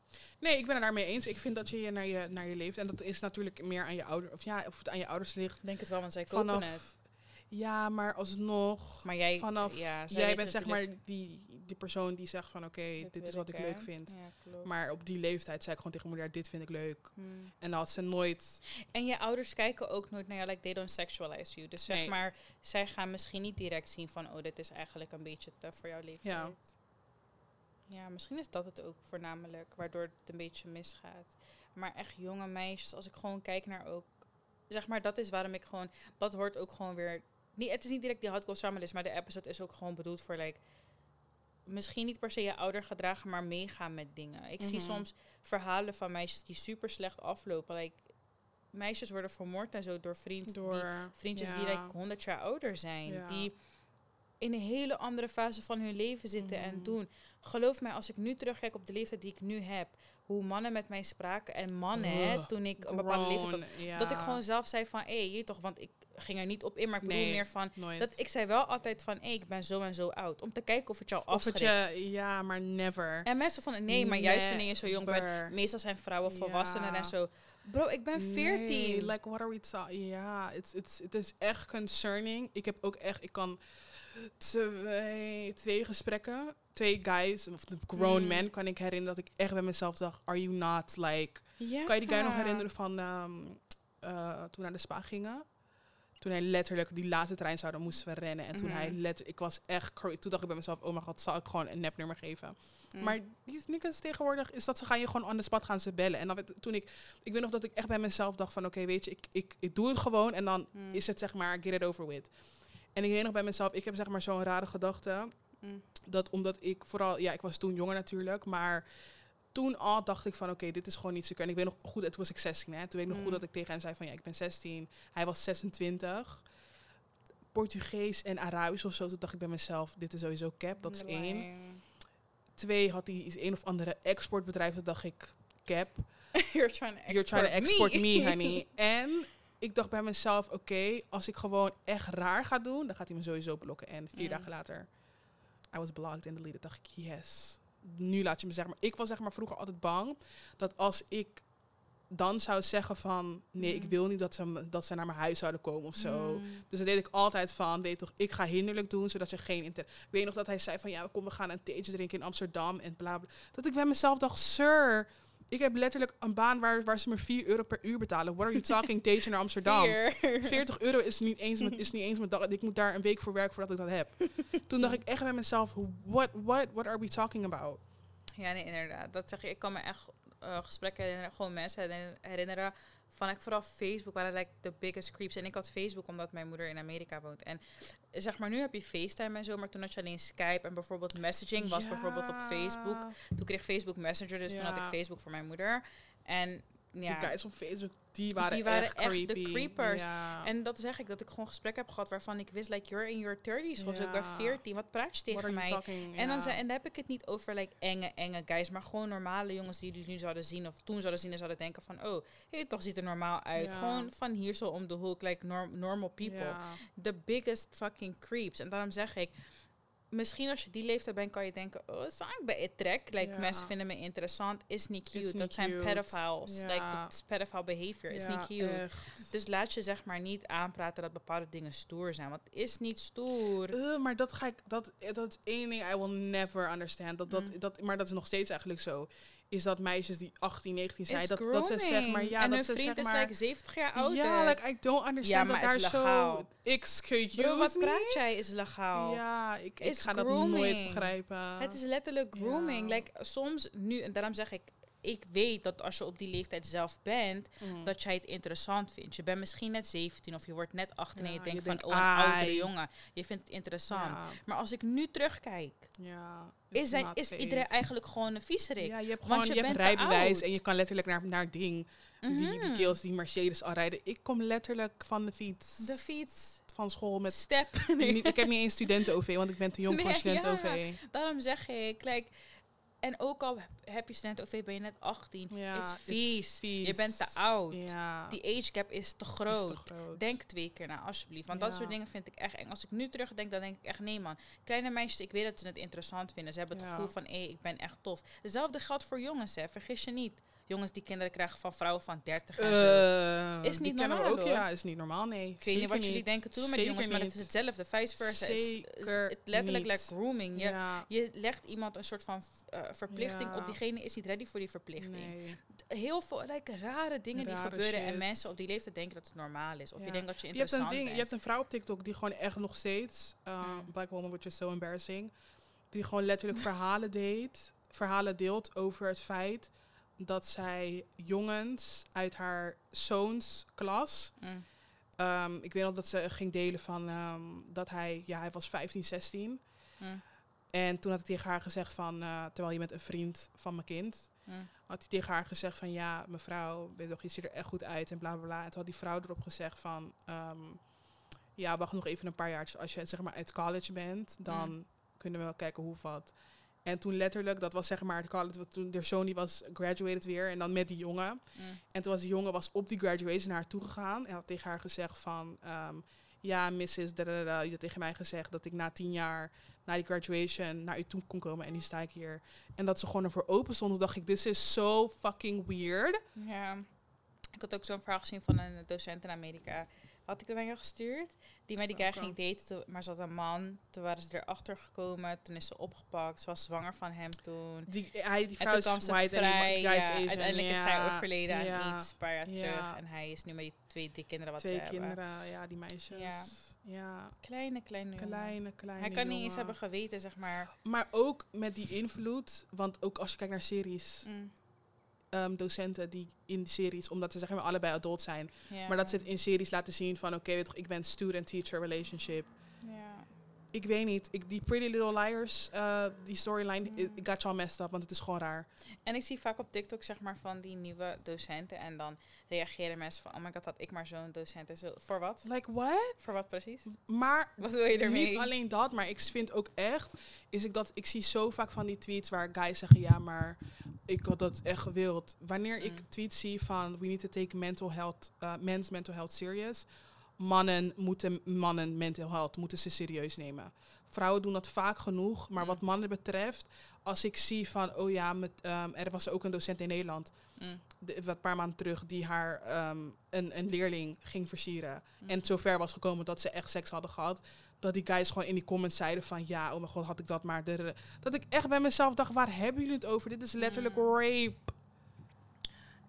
Nee, ik ben het daarmee eens. Ik vind dat je je naar je, naar je leeft. En dat is natuurlijk meer aan je ouder, of ja, of het aan je ouders ligt. Ik denk het wel, want zij kopen Vanaf het. Ja, maar alsnog. Maar jij, vanaf ja, jij bent zeg maar die, die persoon die zegt van oké, dit, is wat ik leuk vind. Ja. Maar op die leeftijd zei ik gewoon tegen mijn moeder, dit vind ik leuk. Hmm. En dan had ze nooit. En je ouders kijken ook nooit naar jou, like they don't sexualize you. Dus zeg Nee. maar, zij gaan misschien niet direct zien van, oh, dit is eigenlijk een beetje te voor jouw leeftijd. Ja. Ja, misschien is dat het ook voornamelijk, waardoor het een beetje misgaat. Maar echt jonge meisjes, als ik gewoon kijk naar ook, zeg maar, dat is waarom ik gewoon, dat hoort ook gewoon weer, niet, het is niet direct die hardcore samenleving, maar de episode is ook gewoon bedoeld voor, like, misschien niet per se je ouder gedragen, maar meegaan met dingen. Ik zie Mhm. soms verhalen van meisjes die super slecht aflopen. Like, meisjes worden vermoord en zo door vriend, Door. die, vriendjes ja. die like 100 jaar ouder zijn. Ja. Die in een hele andere fase van hun leven zitten en Mhm. doen. Geloof mij, als ik nu terugkijk op de leeftijd die ik nu heb, hoe mannen met mij spraken en mannen, hè, toen ik een bepaalde leeftijd had, Grown, ja. dat ik gewoon zelf zei van, hé, je toch, want ik ging er niet op in, maar ik bedoel Nee. meer van, nooit. dat ik zei wel altijd van, hé, ik ben zo en zo oud, om te kijken of het jou afschrikt. ja, maar never. En mensen van, nee, maar juist wanneer je zo jong bent, meestal zijn vrouwen volwassener Ja. en zo. Bro, ik ben 14. Nee, like, what are we talking? Ja, it's, it's, het is echt concerning. Ik heb ook echt, ik kan twee, twee gesprekken, twee guys, of de grown Mm. men, kan ik herinneren dat ik echt bij mezelf dacht, are you not like... Kan je die guy nog herinneren van ehm, eh, toen we naar de spa gingen? Toen hij letterlijk die laatste trein zou, dan moesten we rennen. En toen hij letterlijk, ik was echt, toen dacht ik bij mezelf, oh mijn god, zal ik gewoon een nepnummer geven? Mm. Maar die niggas tegenwoordig is dat ze gaan je gewoon on the spot gaan ze bellen. En dan toen ik, ik weet nog dat ik echt bij mezelf dacht van oké, weet je, ik, ik, ik doe het gewoon en dan Mm. is het zeg maar get it over with. En ik weet nog bij mezelf, ik heb zeg maar zo'n rare gedachte Mm. dat omdat ik vooral, ja, ik was toen jonger natuurlijk, maar toen al dacht ik van, oké, dit is gewoon niet zo En ik weet nog goed, het was ik 16, hè. Toen weet ik nog Mm. goed dat ik tegen hem zei van, ja, ik ben 16. Hij was 26. Portugees en Arabisch of zo. Toen dacht ik bij mezelf, dit is sowieso cap, dat is één. Twee, had hij is een of andere exportbedrijf. Toen dacht ik, cap, [LAUGHS] You're trying to export, you're trying to export me, me honey. [LAUGHS] en ik dacht bij mezelf, oké, als ik gewoon echt raar ga doen, dan gaat hij me sowieso blokken. En vier Mm. dagen later, I was blocked and deleted. Dacht ik, yes. Nu laat je me zeggen. Maar ik was zeg maar vroeger altijd bang dat als ik dan zou zeggen van, nee, ik Mm. wil niet dat ze, dat ze naar mijn huis zouden komen of zo. Mm. Dus dat deed ik altijd van, weet toch, ik ga hinderlijk doen, zodat je geen inter... Weet nog dat hij zei van, ja, kom, we gaan een theetje drinken in Amsterdam en bla bla. Dat ik bij mezelf dacht, sir, ik heb letterlijk een baan waar, waar ze me 4 euro per uur betalen. What are you talking, [LAUGHS] theetje naar Amsterdam? Vier. 40 euro is niet eens mijn, is niet eens mijn dag. Ik moet daar een week voor werken voordat ik dat heb. [LAUGHS] Toen dacht ik echt bij mezelf, what, what, what are we talking about? Ja, nee, inderdaad. Dat zeg je. Ik kan me echt eh, gesprekken herinneren, gewoon mensen herinner- herinneren. Van ik vooral Facebook waren like the biggest creeps. En ik had Facebook omdat mijn moeder in Amerika woont. En zeg maar, nu heb je FaceTime en zo, maar toen had je alleen Skype en bijvoorbeeld messaging was bijvoorbeeld op Facebook. Toen kreeg Facebook Messenger, dus toen had ik. Facebook voor mijn moeder. En ja, Die guys op Facebook, die waren, Die waren echt, echt de creepers. Ja. en dat zeg ik, dat ik gewoon gesprekken heb gehad waarvan ik wist, like, you're in your 30s of zo, ik ben Ja. 14, wat praat je tegen mij? talking? En dan, en dan heb ik het niet over like, enge, enge guys, maar gewoon normale jongens die dus nu zouden zien of toen zouden zien en zouden denken van, oh, hey, toch ziet er normaal uit. Gewoon van hier zo om de hoek, like norm, normal people. The biggest fucking creeps. En daarom zeg ik, misschien als je die leeftijd bent, kan je denken, oh, ik bij het trek? Like, Ja. mensen vinden me interessant, is niet cute. dat zijn pedophiles. Like, dat is pedophile behavior, is niet cute. echt. Dus laat je zeg maar niet aanpraten dat bepaalde dingen stoer zijn. Want het is niet stoer. Eh, maar dat ga ik, dat, dat is één ding I will never understand. Dat, dat, Mm. dat, maar dat is nog steeds eigenlijk zo. Is dat meisjes die 18, 19 zijn, is dat, dat ze zeg maar, ja, en dat hun ze vriend zeg is maar, like 70 jaar ouder. ja, like I don't understand maar dat daar is zo, excuse Bro, wat me? praat jij is legaal. Ja, ik, ik Is ga dat grooming. nooit begrijpen. Het is letterlijk grooming. Ja. Like, soms nu, en daarom zeg ik, ik weet dat als je op die leeftijd zelf bent, Mm. dat jij het interessant vindt. Je bent misschien net 17 of je wordt net 18 en je denkt je van, denkt, oh, een oudere jongen. Je vindt het interessant. Ja, Maar als ik nu terugkijk, ja, is, is safe. iedereen eigenlijk gewoon een viezerik. Ja, je hebt Want gewoon je je, hebt rijbewijs en je kan letterlijk naar, naar ding. Die, die Mhm. kills die Mercedes al rijden. Ik kom letterlijk van de fiets. De fiets. van school met Step. [LAUGHS] niet, ik heb niet eens studenten-OV, want ik ben te jong voor Nee, een studenten-OV. Daarom zeg ik, like, en ook al heb je student OV, ben je net 18. Ja, is vies. Je bent te oud. Ja, Die age gap is te is groot. te groot. Denk twee keer na, alsjeblieft. Want dat soort dingen vind ik echt eng. Als ik nu terugdenk, dan denk ik echt, nee man. Kleine meisjes, ik weet dat ze het interessant vinden. Ze hebben het gevoel van, hé, ik ben echt tof. Hetzelfde geldt voor jongens, hè. Vergis je niet. Jongens die kinderen krijgen van vrouwen van 30 en zo. Eh, Is niet normaal, ook, hoor. ja, is niet normaal, nee. Ik weet niet wat jullie denken toen met jongens, maar het is hetzelfde. Vice versa. Is- Zeker Het letterlijk like grooming. Je, Ja, je legt iemand een soort van eh, verplichting Ja. op. Diegene is niet ready voor die verplichting. nee. Heel veel like, rare dingen die gebeuren. En mensen op die leeftijd denken dat het normaal is. Of je denkt dat je Je hebt, een interessant ding, bent. je hebt een vrouw op TikTok die gewoon echt nog steeds, uh, Mm. Black Woman, which is so embarrassing, die gewoon letterlijk [LAUGHS] verhalen deed, verhalen deelt over het feit dat zij jongens uit haar zoons klas, Mm. ehm, ik weet nog dat ze ging delen van ehm, dat hij, ja, hij was 15, 16. Mm. En toen had ik tegen haar gezegd van, eh, terwijl je met een vriend van mijn kind, Mm. had hij tegen haar gezegd van ja, mevrouw, weet je, toch, je ziet er echt goed uit en bla bla bla. En toen had die vrouw erop gezegd van ehm, ja, wacht nog even een paar jaar. Als je zeg maar uit college bent, dan kunnen we wel kijken hoe wat. En toen letterlijk, dat was zeg maar college, toen de zoon die was graduated weer en dan met die jongen. Mm. En toen was die jongen was op die graduation naar haar toe gegaan en had tegen haar gezegd van ehm, ja, Mrs. Da, da, da, je had tegen mij gezegd dat ik na tien jaar na die graduation naar u toe kon komen en nu sta ik hier. En dat ze gewoon ervoor open stond. Toen dacht ik, this is so fucking weird. Ja. Ik had ook zo'n verhaal gezien van een docent in Amerika. Had ik het aan jou gestuurd? Die met die guy ging daten, maar ze had een man. Toen waren ze erachter gekomen. Toen is ze opgepakt. Ze was zwanger van hem toen. Die, hij, die En vrouw toen is kwam ze vrij. en is ja, uiteindelijk is Ja, hij overleden aan ja. iets, een paar jaar Ja. terug. En hij is nu met die twee, drie kinderen wat Twee ze hebben. kinderen, ja, die meisjes. Ja. Ja, Kleine, kleine jongen. kleine, kleine Hij kan niet eens hebben geweten, zeg maar. Maar ook met die invloed, want ook als je kijkt naar series, Mm, ehm, docenten die in series, omdat ze zeg maar allebei adult zijn, maar dat ze het in series laten zien van, oké, ik ben student-teacher relationship. Ja. Ik weet niet. Ik, die Pretty Little Liars, eh, die storyline, it got you all messed up, want het is gewoon raar. En ik zie vaak op TikTok zeg maar van die nieuwe docenten en dan reageren mensen van, oh my god, had ik maar zo'n docent. En zo, voor wat? Like, what? Voor wat precies? Maar Wat wil je ermee? niet alleen dat, maar ik vind ook echt, is ik dat, ik zie zo vaak van die tweets waar guys zeggen, ja, maar ik had dat echt gewild. Wanneer ik Mm. tweets zie van, we need to take mental health, uh, men's mental health serious. Mannen moeten mannen mental health moeten ze serieus nemen. Vrouwen doen dat vaak genoeg, maar Mm. wat mannen betreft, als ik zie van, oh ja, met, ehm, er was ook een docent in Nederland, Mm. de, wat paar maanden terug, die haar ehm, een, een leerling ging versieren. Mm. En het zover was gekomen dat ze echt seks hadden gehad. Dat die guys gewoon in die comments zeiden van ja, oh mijn god, had ik dat maar. Dat ik echt bij mezelf dacht, waar hebben jullie het over? Dit is letterlijk Mm. rape.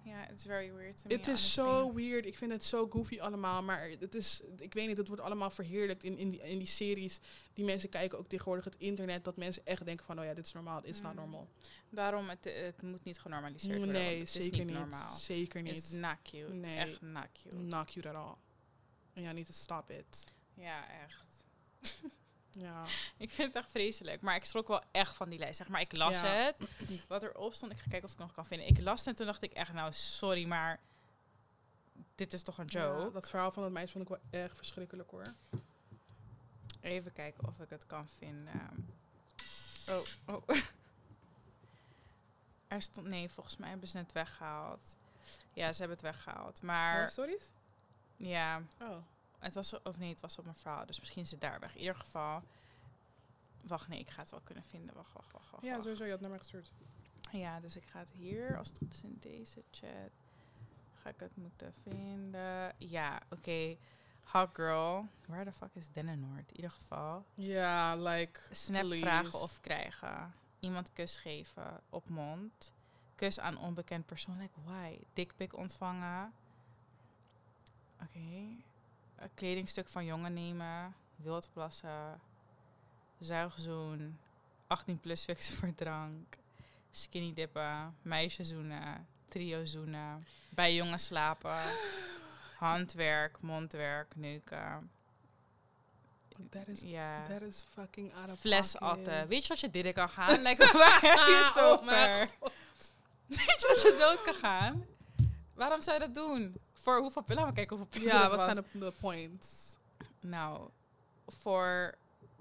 Ja, it's very weird Het is zo weird. Ik vind het zo goofy allemaal. Maar het is, ik weet niet, het wordt allemaal verheerlijkt in, in, die, in die series die mensen kijken. Ook tegenwoordig het internet. Dat mensen echt denken van, oh ja, dit is normaal. Dit is not Mm. normal. Daarom, het, het moet niet genormaliseerd worden. Nee, is zeker niet niet. normaal. Zeker It's niet. not cute. Nee. Echt not cute. Not cute at all. En ja, niet to stop it. Ja, echt. [LAUGHS] Ja. Ik vind het echt vreselijk. Maar ik schrok wel echt van die lijst. Zeg maar, ik las Ja. het. Wat erop stond, ik ga kijken of ik het nog kan vinden. Ik las het en toen dacht ik echt, nou, sorry, maar dit is toch een joke? Ja, dat verhaal van dat meisje vond ik wel erg verschrikkelijk hoor. Even kijken of ik het kan vinden. Oh, oh. [LAUGHS] Er stond, nee, volgens mij hebben ze het weggehaald. Ja, ze hebben het weggehaald. Maar stories? ja, Oh. Het was, of nee, het was op mijn verhaal. Dus misschien is het daar weg. In ieder geval. Wacht, nee, ik ga het wel kunnen vinden. Wacht, wacht, wacht. wacht Ja, wacht. sowieso. Je had naar mij gestuurd. Ja, dus ik ga het hier, als het goed is in deze chat, ga ik het moeten vinden. Ja, oké. Hot girl. Waar de fuck is Dennenoord? In ieder geval. Ja, like... Snap please. vragen of krijgen. Iemand kus geven op mond. Kus aan onbekend persoon. Like, why? Dickpic ontvangen. Oké. Een kledingstuk van jongen nemen. Wildplassen. Zuigzoen. 18 plus fixen voor drank. Skinny dippen. Meisje zoenen. Trio zoenen. Bij jongen slapen. Handwerk, mondwerk, neuken. That is, Ja. that is fucking out of Fles pocket. atten. Weet je wat je dit kan gaan? Like, [LAUGHS] waar heb je het [LAUGHS] Oh over? Weet je dat je dood kan gaan? Waarom zou je dat doen? Voor hoeveel pillen? Laten we kijken hoeveel pillen Ja, wat was. zijn de, de points? Nou, voor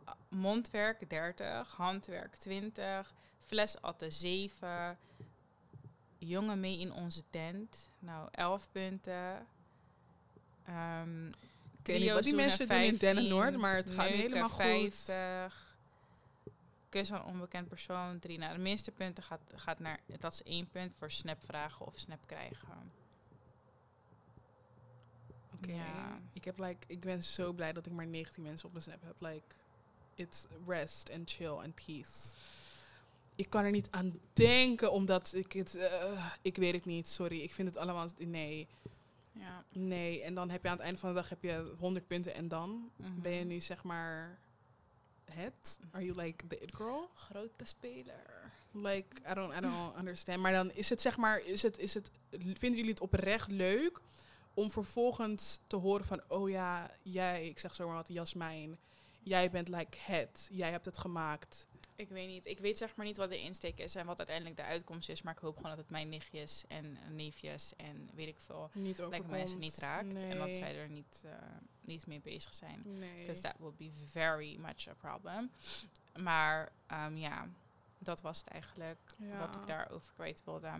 uh, mondwerk 30, handwerk 20, flesatten 7, jongen mee in onze tent, nou 11 punten. Ehm Ik weet niet wat die mensen doen in 15, Dennenoord, maar het gaat helemaal goed. 50, kus aan onbekend persoon 3. Nou, de minste punten gaat, gaat naar, dat is 1 punt voor snap vragen of snap krijgen. Ja. Ik, heb, like, ik ben zo blij dat ik maar 19 mensen op mijn snap heb. Like, it's rest and chill and peace. Ik kan er niet aan denken, omdat ik het... eh, ik weet het niet, sorry. Ik vind het allemaal... Nee, Ja. nee. En dan heb je aan het einde van de dag heb je 100 punten en dan Mhm. ben je nu zeg maar het? Are you like the it girl? Grote speler. Like, I don't, I don't understand. Maar dan is het zeg maar, is het, is het, vinden jullie het oprecht leuk om vervolgens te horen van, oh ja, jij, ik zeg zomaar wat, Jasmijn, jij bent like het, jij hebt het gemaakt. Ik weet niet. Ik weet zeg maar niet wat de insteek is en wat uiteindelijk de uitkomst is. Maar ik hoop gewoon dat het mijn nichtjes en neefjes en weet ik veel. Niet overkomt. mensen niet raakt. En dat zij er niet, eh, niet mee bezig zijn. Nee. Because that would be very much a problem. Maar ehm, ja, dat was het eigenlijk Ja. wat ik daarover kwijt wilde.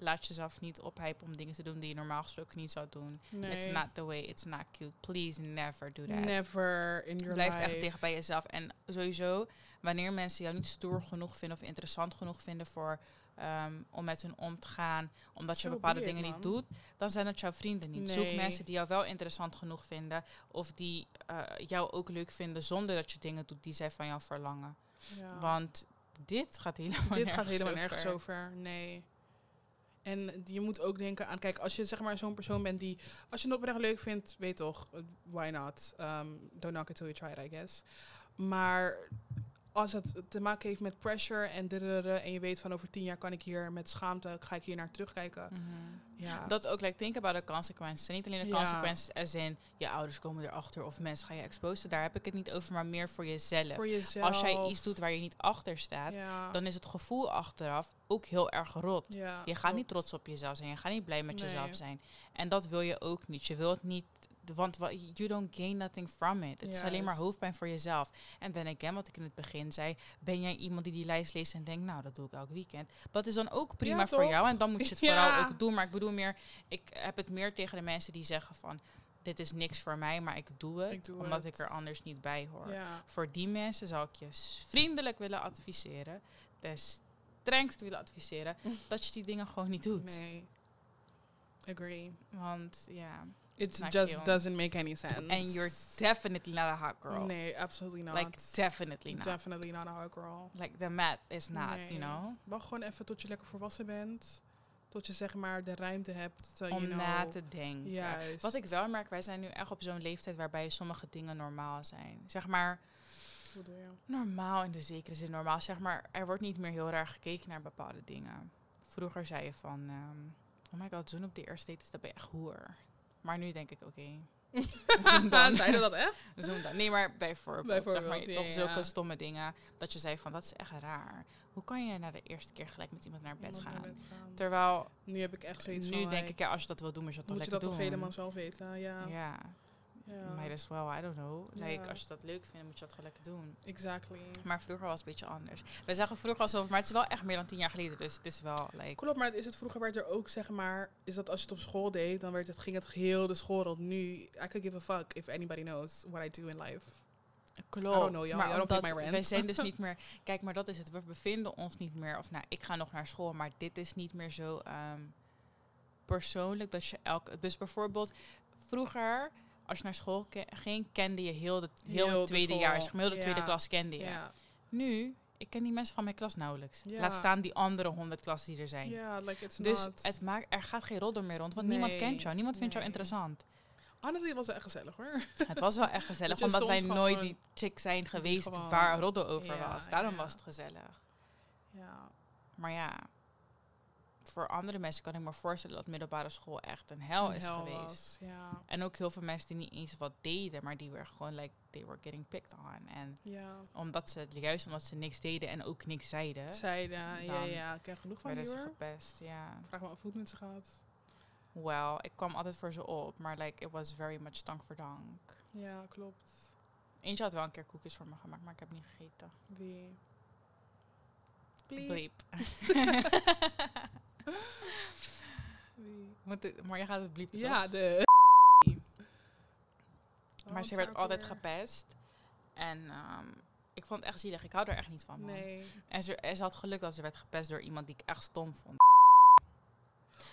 Laat jezelf niet ophypen om dingen te doen die je normaal gesproken niet zou doen. nee. It's not the way, it's not cute. Please never do that. Never in your Blijf life. echt dicht bij jezelf. En sowieso, wanneer mensen jou niet stoer genoeg vinden of interessant genoeg vinden voor, ehm, om met hun om te gaan, omdat je bepaalde dingen man. niet doet, dan zijn het jouw vrienden niet. Zoek mensen die jou wel interessant genoeg vinden of die eh, jou ook leuk vinden zonder dat je dingen doet die zij van jou verlangen. Ja. Want dit gaat helemaal Dit gaat nergens helemaal over. nergens over. Nee. En je moet ook denken aan, kijk, als je zeg maar zo'n persoon bent die, als je het oprecht leuk vindt, weet toch, why not? Um, don't knock it till you try it, I guess. Maar als het te maken heeft met pressure en en je weet van over tien jaar kan ik hier met schaamte, ga ik hier naar terugkijken. Mhm. Ja. Dat ook, like, think about the consequences. En niet alleen de Ja. consequences als in je ouders komen erachter of mensen gaan je exposen. Daar heb ik het niet over, maar meer voor jezelf. voor jezelf. Als jij iets doet waar je niet achter staat, ja. dan is het gevoel achteraf ook heel erg rot. Je gaat niet trots op jezelf zijn. Je gaat niet blij met Nee. jezelf zijn. En dat wil je ook niet. Je wilt niet. Want wa- you don't gain nothing from it. Het is alleen maar hoofdpijn voor jezelf. En then again, wat ik in het begin zei. Ben jij iemand die die lijst leest en denkt, nou, dat doe ik elk weekend. Dat is dan ook prima Ja, voor jou. En dan moet je het [LAUGHS] Ja. vooral ook doen. Maar ik bedoel meer, ik heb het meer tegen de mensen die zeggen van, dit is niks voor mij, maar ik doe het. Ik doe omdat het. ik er anders niet bij hoor. Ja. Voor die mensen zou ik je vriendelijk willen adviseren. Des strengst willen adviseren. [LAUGHS] dat je die dingen gewoon niet doet. Nee. Agree. Want ja. It just you. doesn't make any sense. And you're definitely not a hot girl. Nee, absolutely not. Like definitely not. Definitely not a hot girl. like the math is not, Nee. you know. Wacht gewoon even tot je lekker volwassen bent. Tot je zeg maar de ruimte hebt. uh, Om you na te denken. Juist. Wat ik wel merk, wij zijn nu echt op zo'n leeftijd waarbij sommige dingen normaal zijn. Zeg maar, normaal in de zekere zin normaal. Zeg maar, er wordt niet meer heel erg gekeken naar bepaalde dingen. Vroeger zei je van, ehm, oh my god, zoen op de eerste date is dat ben je echt hoer. Maar nu denk ik, oké. [LAUGHS] Zei je dat echt? Zoen dan. Nee, maar bijvoorbeeld, Bijvoorbeeld, zeg maar, ja, toch ja. zulke stomme dingen. Dat je zei van, dat is echt raar. Hoe kan je na de eerste keer gelijk met iemand naar bed naar gaan? bed gaan. Terwijl, Nu heb ik echt zoiets nu van... denk ik, ja, als je dat wil doen, moet je dat toch Moet je lekker dat toch doen. helemaal zelf weten? Ja. Ja, ja. might as well, I don't know. Like, als je dat leuk vindt, moet je dat gewoon lekker doen. Exactly. Maar vroeger was het een beetje anders. We zeggen vroeger alsof, maar het is wel echt meer dan tien jaar geleden. Dus het is wel, like... Klopt, maar is het vroeger werd er ook, zeg maar, is dat als je het op school deed, dan werd het, ging het heel de school rond. Nu, I could give a fuck if anybody knows what I do in life. Klopt, I don't know, maar omdat wij zijn dus [LAUGHS] niet meer... Kijk, maar dat is het. We bevinden ons niet meer... Of nou, ik ga nog naar school, maar dit is niet meer zo ehm, persoonlijk dat je elke... Dus bijvoorbeeld, vroeger, als je naar school ke- ging, kende je heel, de, heel, Heel het de tweede jaar. Zeg maar, heel de tweede klas kende je. Ja. Nu, ik ken die mensen van mijn klas nauwelijks. Ja. Laat staan die andere honderd klassen die er zijn. Ja, like it's Dus not... het maakt, er gaat geen rodder meer rond, want niemand kent jou. Niemand vindt jou interessant. Honestly, het was wel echt gezellig hoor. [LAUGHS] Het was wel echt gezellig, omdat wij nooit die chick zijn geweest waar rodder over Ja, was. Daarom ja. was het gezellig. Ja. Maar ja, voor andere mensen kan ik me voorstellen dat middelbare school echt een hel Een is hel geweest. was, Ja. En ook heel veel mensen die niet eens wat deden, maar die were gewoon like, they were getting picked on. En Ja. omdat ze, juist omdat ze niks deden en ook niks zeiden, Zeiden, ja, ja, ik ken genoeg van die hoor. gepest. Ja. Vraag me af hoe het met ze gaat. Wel, ik kwam altijd voor ze op, maar like, it was very much dank voor dank. Ja, klopt. Eentje had wel een keer koekjes voor me gemaakt, maar ik heb niet gegeten. Wie? Bleep. Wie? [LAUGHS] [LAUGHS] Maar je gaat het bliepen, Ja, toch? de... Maar ze werd altijd gepest. En ehm, ik vond het echt zielig. Ik hou er echt niet van, man. Nee. En ze, en ze had geluk dat ze werd gepest door iemand die ik echt stom vond.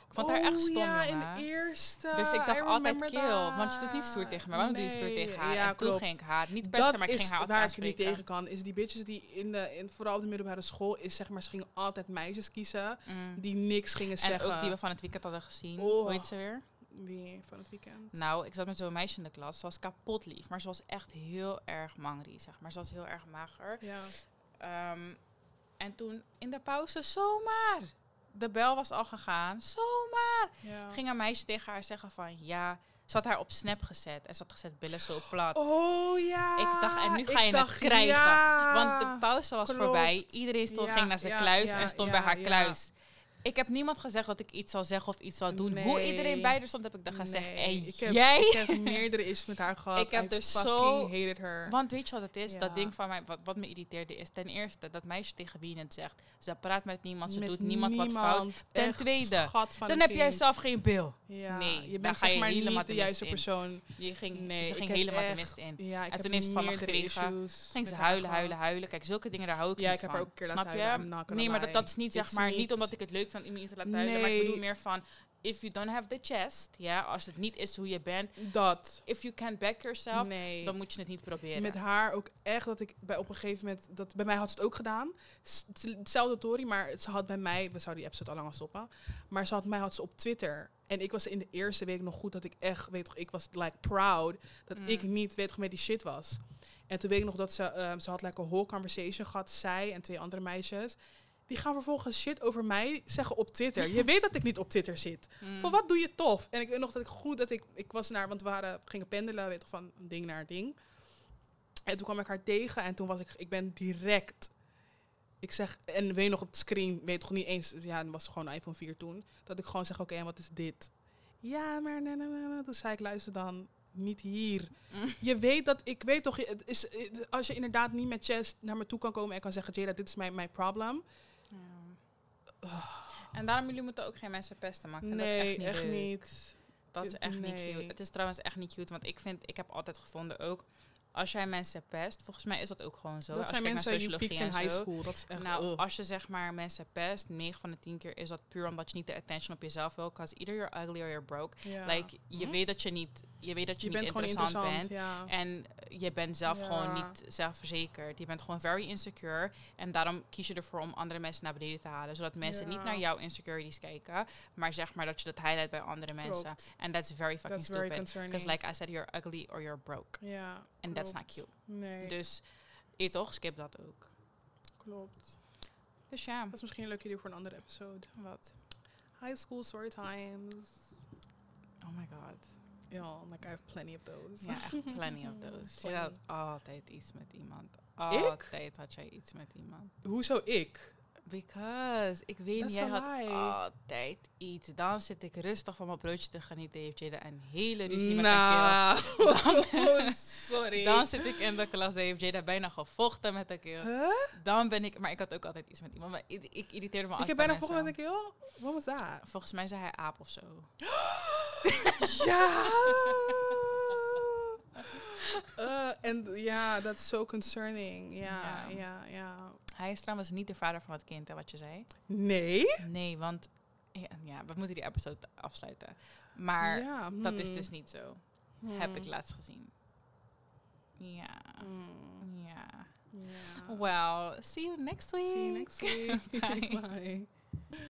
Ik vond haar echt Oh, stom, ja, in de eerste. Dus ik dacht altijd kill. Want je doet niet stoer tegen mij. Waarom doe je stoer Nee, tegen haar? Ja, en toen ging ik haar niet pesten, dat maar ik ging haar waar altijd ik niet tegen kan. Is die bitches die in de, in, vooral op de middelbare school, is zeg maar, ze gingen altijd meisjes kiezen Mm. die niks gingen En zeggen. ook die we van het weekend hadden gezien. Oh. Hoe heet ze weer? Wie van het weekend? Nou, ik zat met zo'n meisje in de klas. Ze was kapot lief. Maar ze was echt heel erg mangri, zeg maar. Ze was heel erg mager. Ja. Ehm, en toen in de pauze, zomaar. De bel was al gegaan. Zomaar. ja. Ging een meisje tegen haar zeggen van ja. Ze had haar op snap gezet. En ze had gezet billen zo plat. Oh ja. Ik dacht, en nu ga je dacht, het krijgen. ja. Want de pauze was klopt. voorbij. Iedereen stond, Ja, ging naar zijn kluis en stond bij haar kluis. Ik heb niemand gezegd dat ik iets zal zeggen of iets zal doen. Hoe iedereen bij stond, heb ik dan gezegd. Nee, En ik heb, jij? Ik heb meerdere issues met haar gehad. Ik heb dus zo- hated her. Want weet je wat het is? Ja. Dat ding van mij, wat, wat me irriteerde is ten eerste dat meisje tegen wie je het zegt. Ze praat met niemand, ze Met doet niemand, wat fout. Ten tweede, Dan heb jij zelf geen bil. Ja, Nee, je bent ga je maar helemaal niet de juiste in. persoon. Die ging, Nee, ze ging helemaal de mist in. Ja, ik En toen heeft ze van me gekregen. issues Ging ze huilen, huilen, huilen. Kijk, zulke dingen daar hou ik Ja, niet ik heb haar ook een keer laten je? huilen. Nee, maar dat, is niet zeg maar niet- omdat ik het leuk om iemand te laten huilen. Maar ik bedoel meer van, if you don't have the chest, ja, als het niet is hoe je bent, Dat. if you can't back yourself, Nee. dan moet je het niet proberen. Met haar ook echt dat ik bij op een gegeven moment dat bij mij had ze het ook gedaan. Hetzelfde Tory, maar ze had bij mij, we zouden die episode al lang al stoppen, maar ze had mij had ze op Twitter en ik was in de eerste week nog goed dat ik echt weet toch, ik was like proud dat Mm. ik niet weet toch met die shit was. En toen weet ik nog dat ze, ehm, ze had like een whole conversation gehad, zij en twee andere meisjes. Die gaan vervolgens shit over mij zeggen op Twitter. Je weet dat ik niet op Twitter zit. Mm. Van wat doe je tof? En ik weet nog dat ik goed dat ik, ik was naar, want we waren, gingen pendelen, weet je, van ding naar ding. En toen kwam ik haar tegen en toen was ik, ik ben direct, ik zeg, en weet je nog op het screen, weet toch niet eens, ja, het was gewoon een iPhone 4 toen, dat ik gewoon zeg, oké, en wat is dit? Ja, maar nee, nee, nee. Toen zei ik, luister dan, niet hier. Mm. Je weet dat, ik weet toch, het is, als je inderdaad niet met chest naar me toe kan komen en kan zeggen, Jada, dit is mijn, mijn problem. En daarom jullie moeten ook geen mensen pesten. Maar ik vind Nee, dat echt echt niet. leuk. niet. Dat is echt niet cute. Het is trouwens echt niet cute, want ik vind, ik heb altijd gevonden ook, als jij mensen pest, volgens mij is dat ook gewoon zo. Dat als zijn je kijkt mensen sociologie in en high school. Dat is echt, Nou, ugh. als je zeg maar mensen pest, 9 van de 10 keer is dat puur omdat je niet de attention op jezelf wil. Because either you're ugly or you're broke. Ja. Like, je Hm? weet dat je niet, je weet dat je, je bent niet gewoon interessant, interessant. bent. Ja. En je bent zelf Ja. gewoon niet zelfverzekerd. Je bent gewoon very insecure. En daarom kies je ervoor om andere mensen naar beneden te halen. Zodat mensen Ja. niet naar jouw insecurities kijken. Maar zeg maar dat je dat highlight bij andere mensen. En that's very fucking That's stupid. Because like I said, you're ugly or you're broke. ja, And that's not cute. Nee, Dus, je toch, skip dat ook. klopt. Dus ja, Dat is misschien een leuk idee voor een andere episode. wat? High school story times. Oh my god. Ja, like I have plenty of those. Yeah, [LAUGHS] plenty of those. Je had Plenty. altijd iets met iemand. Altijd had jij iets met iemand. Hoezo ik? Because, ik weet niet, That's jij had lie. altijd iets. Dan zit ik rustig van mijn broodje te genieten. Heeft Jada een hele ruzie met een Nou, Dan- [LAUGHS] sorry. kerel. Dan zit ik in de klas, dan heeft Jada bijna gevochten met een kerel. Huh? Dan ben ik, maar ik had ook altijd iets met iemand. Maar ik, ik irriteerde me Ik altijd heb bij bijna volgende met een keel. Wat was dat? Volgens mij zei hij aap of zo. [GASPS] ja! [LAUGHS] Eh, En ja, dat is so concerning. Ja. ja, ja. Hij is trouwens niet de vader van het kind, hè, wat je zei. Nee? Nee, want ja, ja, we moeten die episode afsluiten. Maar ja, dat is hmm. dus niet zo. Hmm. Heb ik laatst gezien. Ja. Hmm. Ja. Ja. Well, see you next week. See you next week. [LAUGHS] [LAUGHS] Bye. Bye.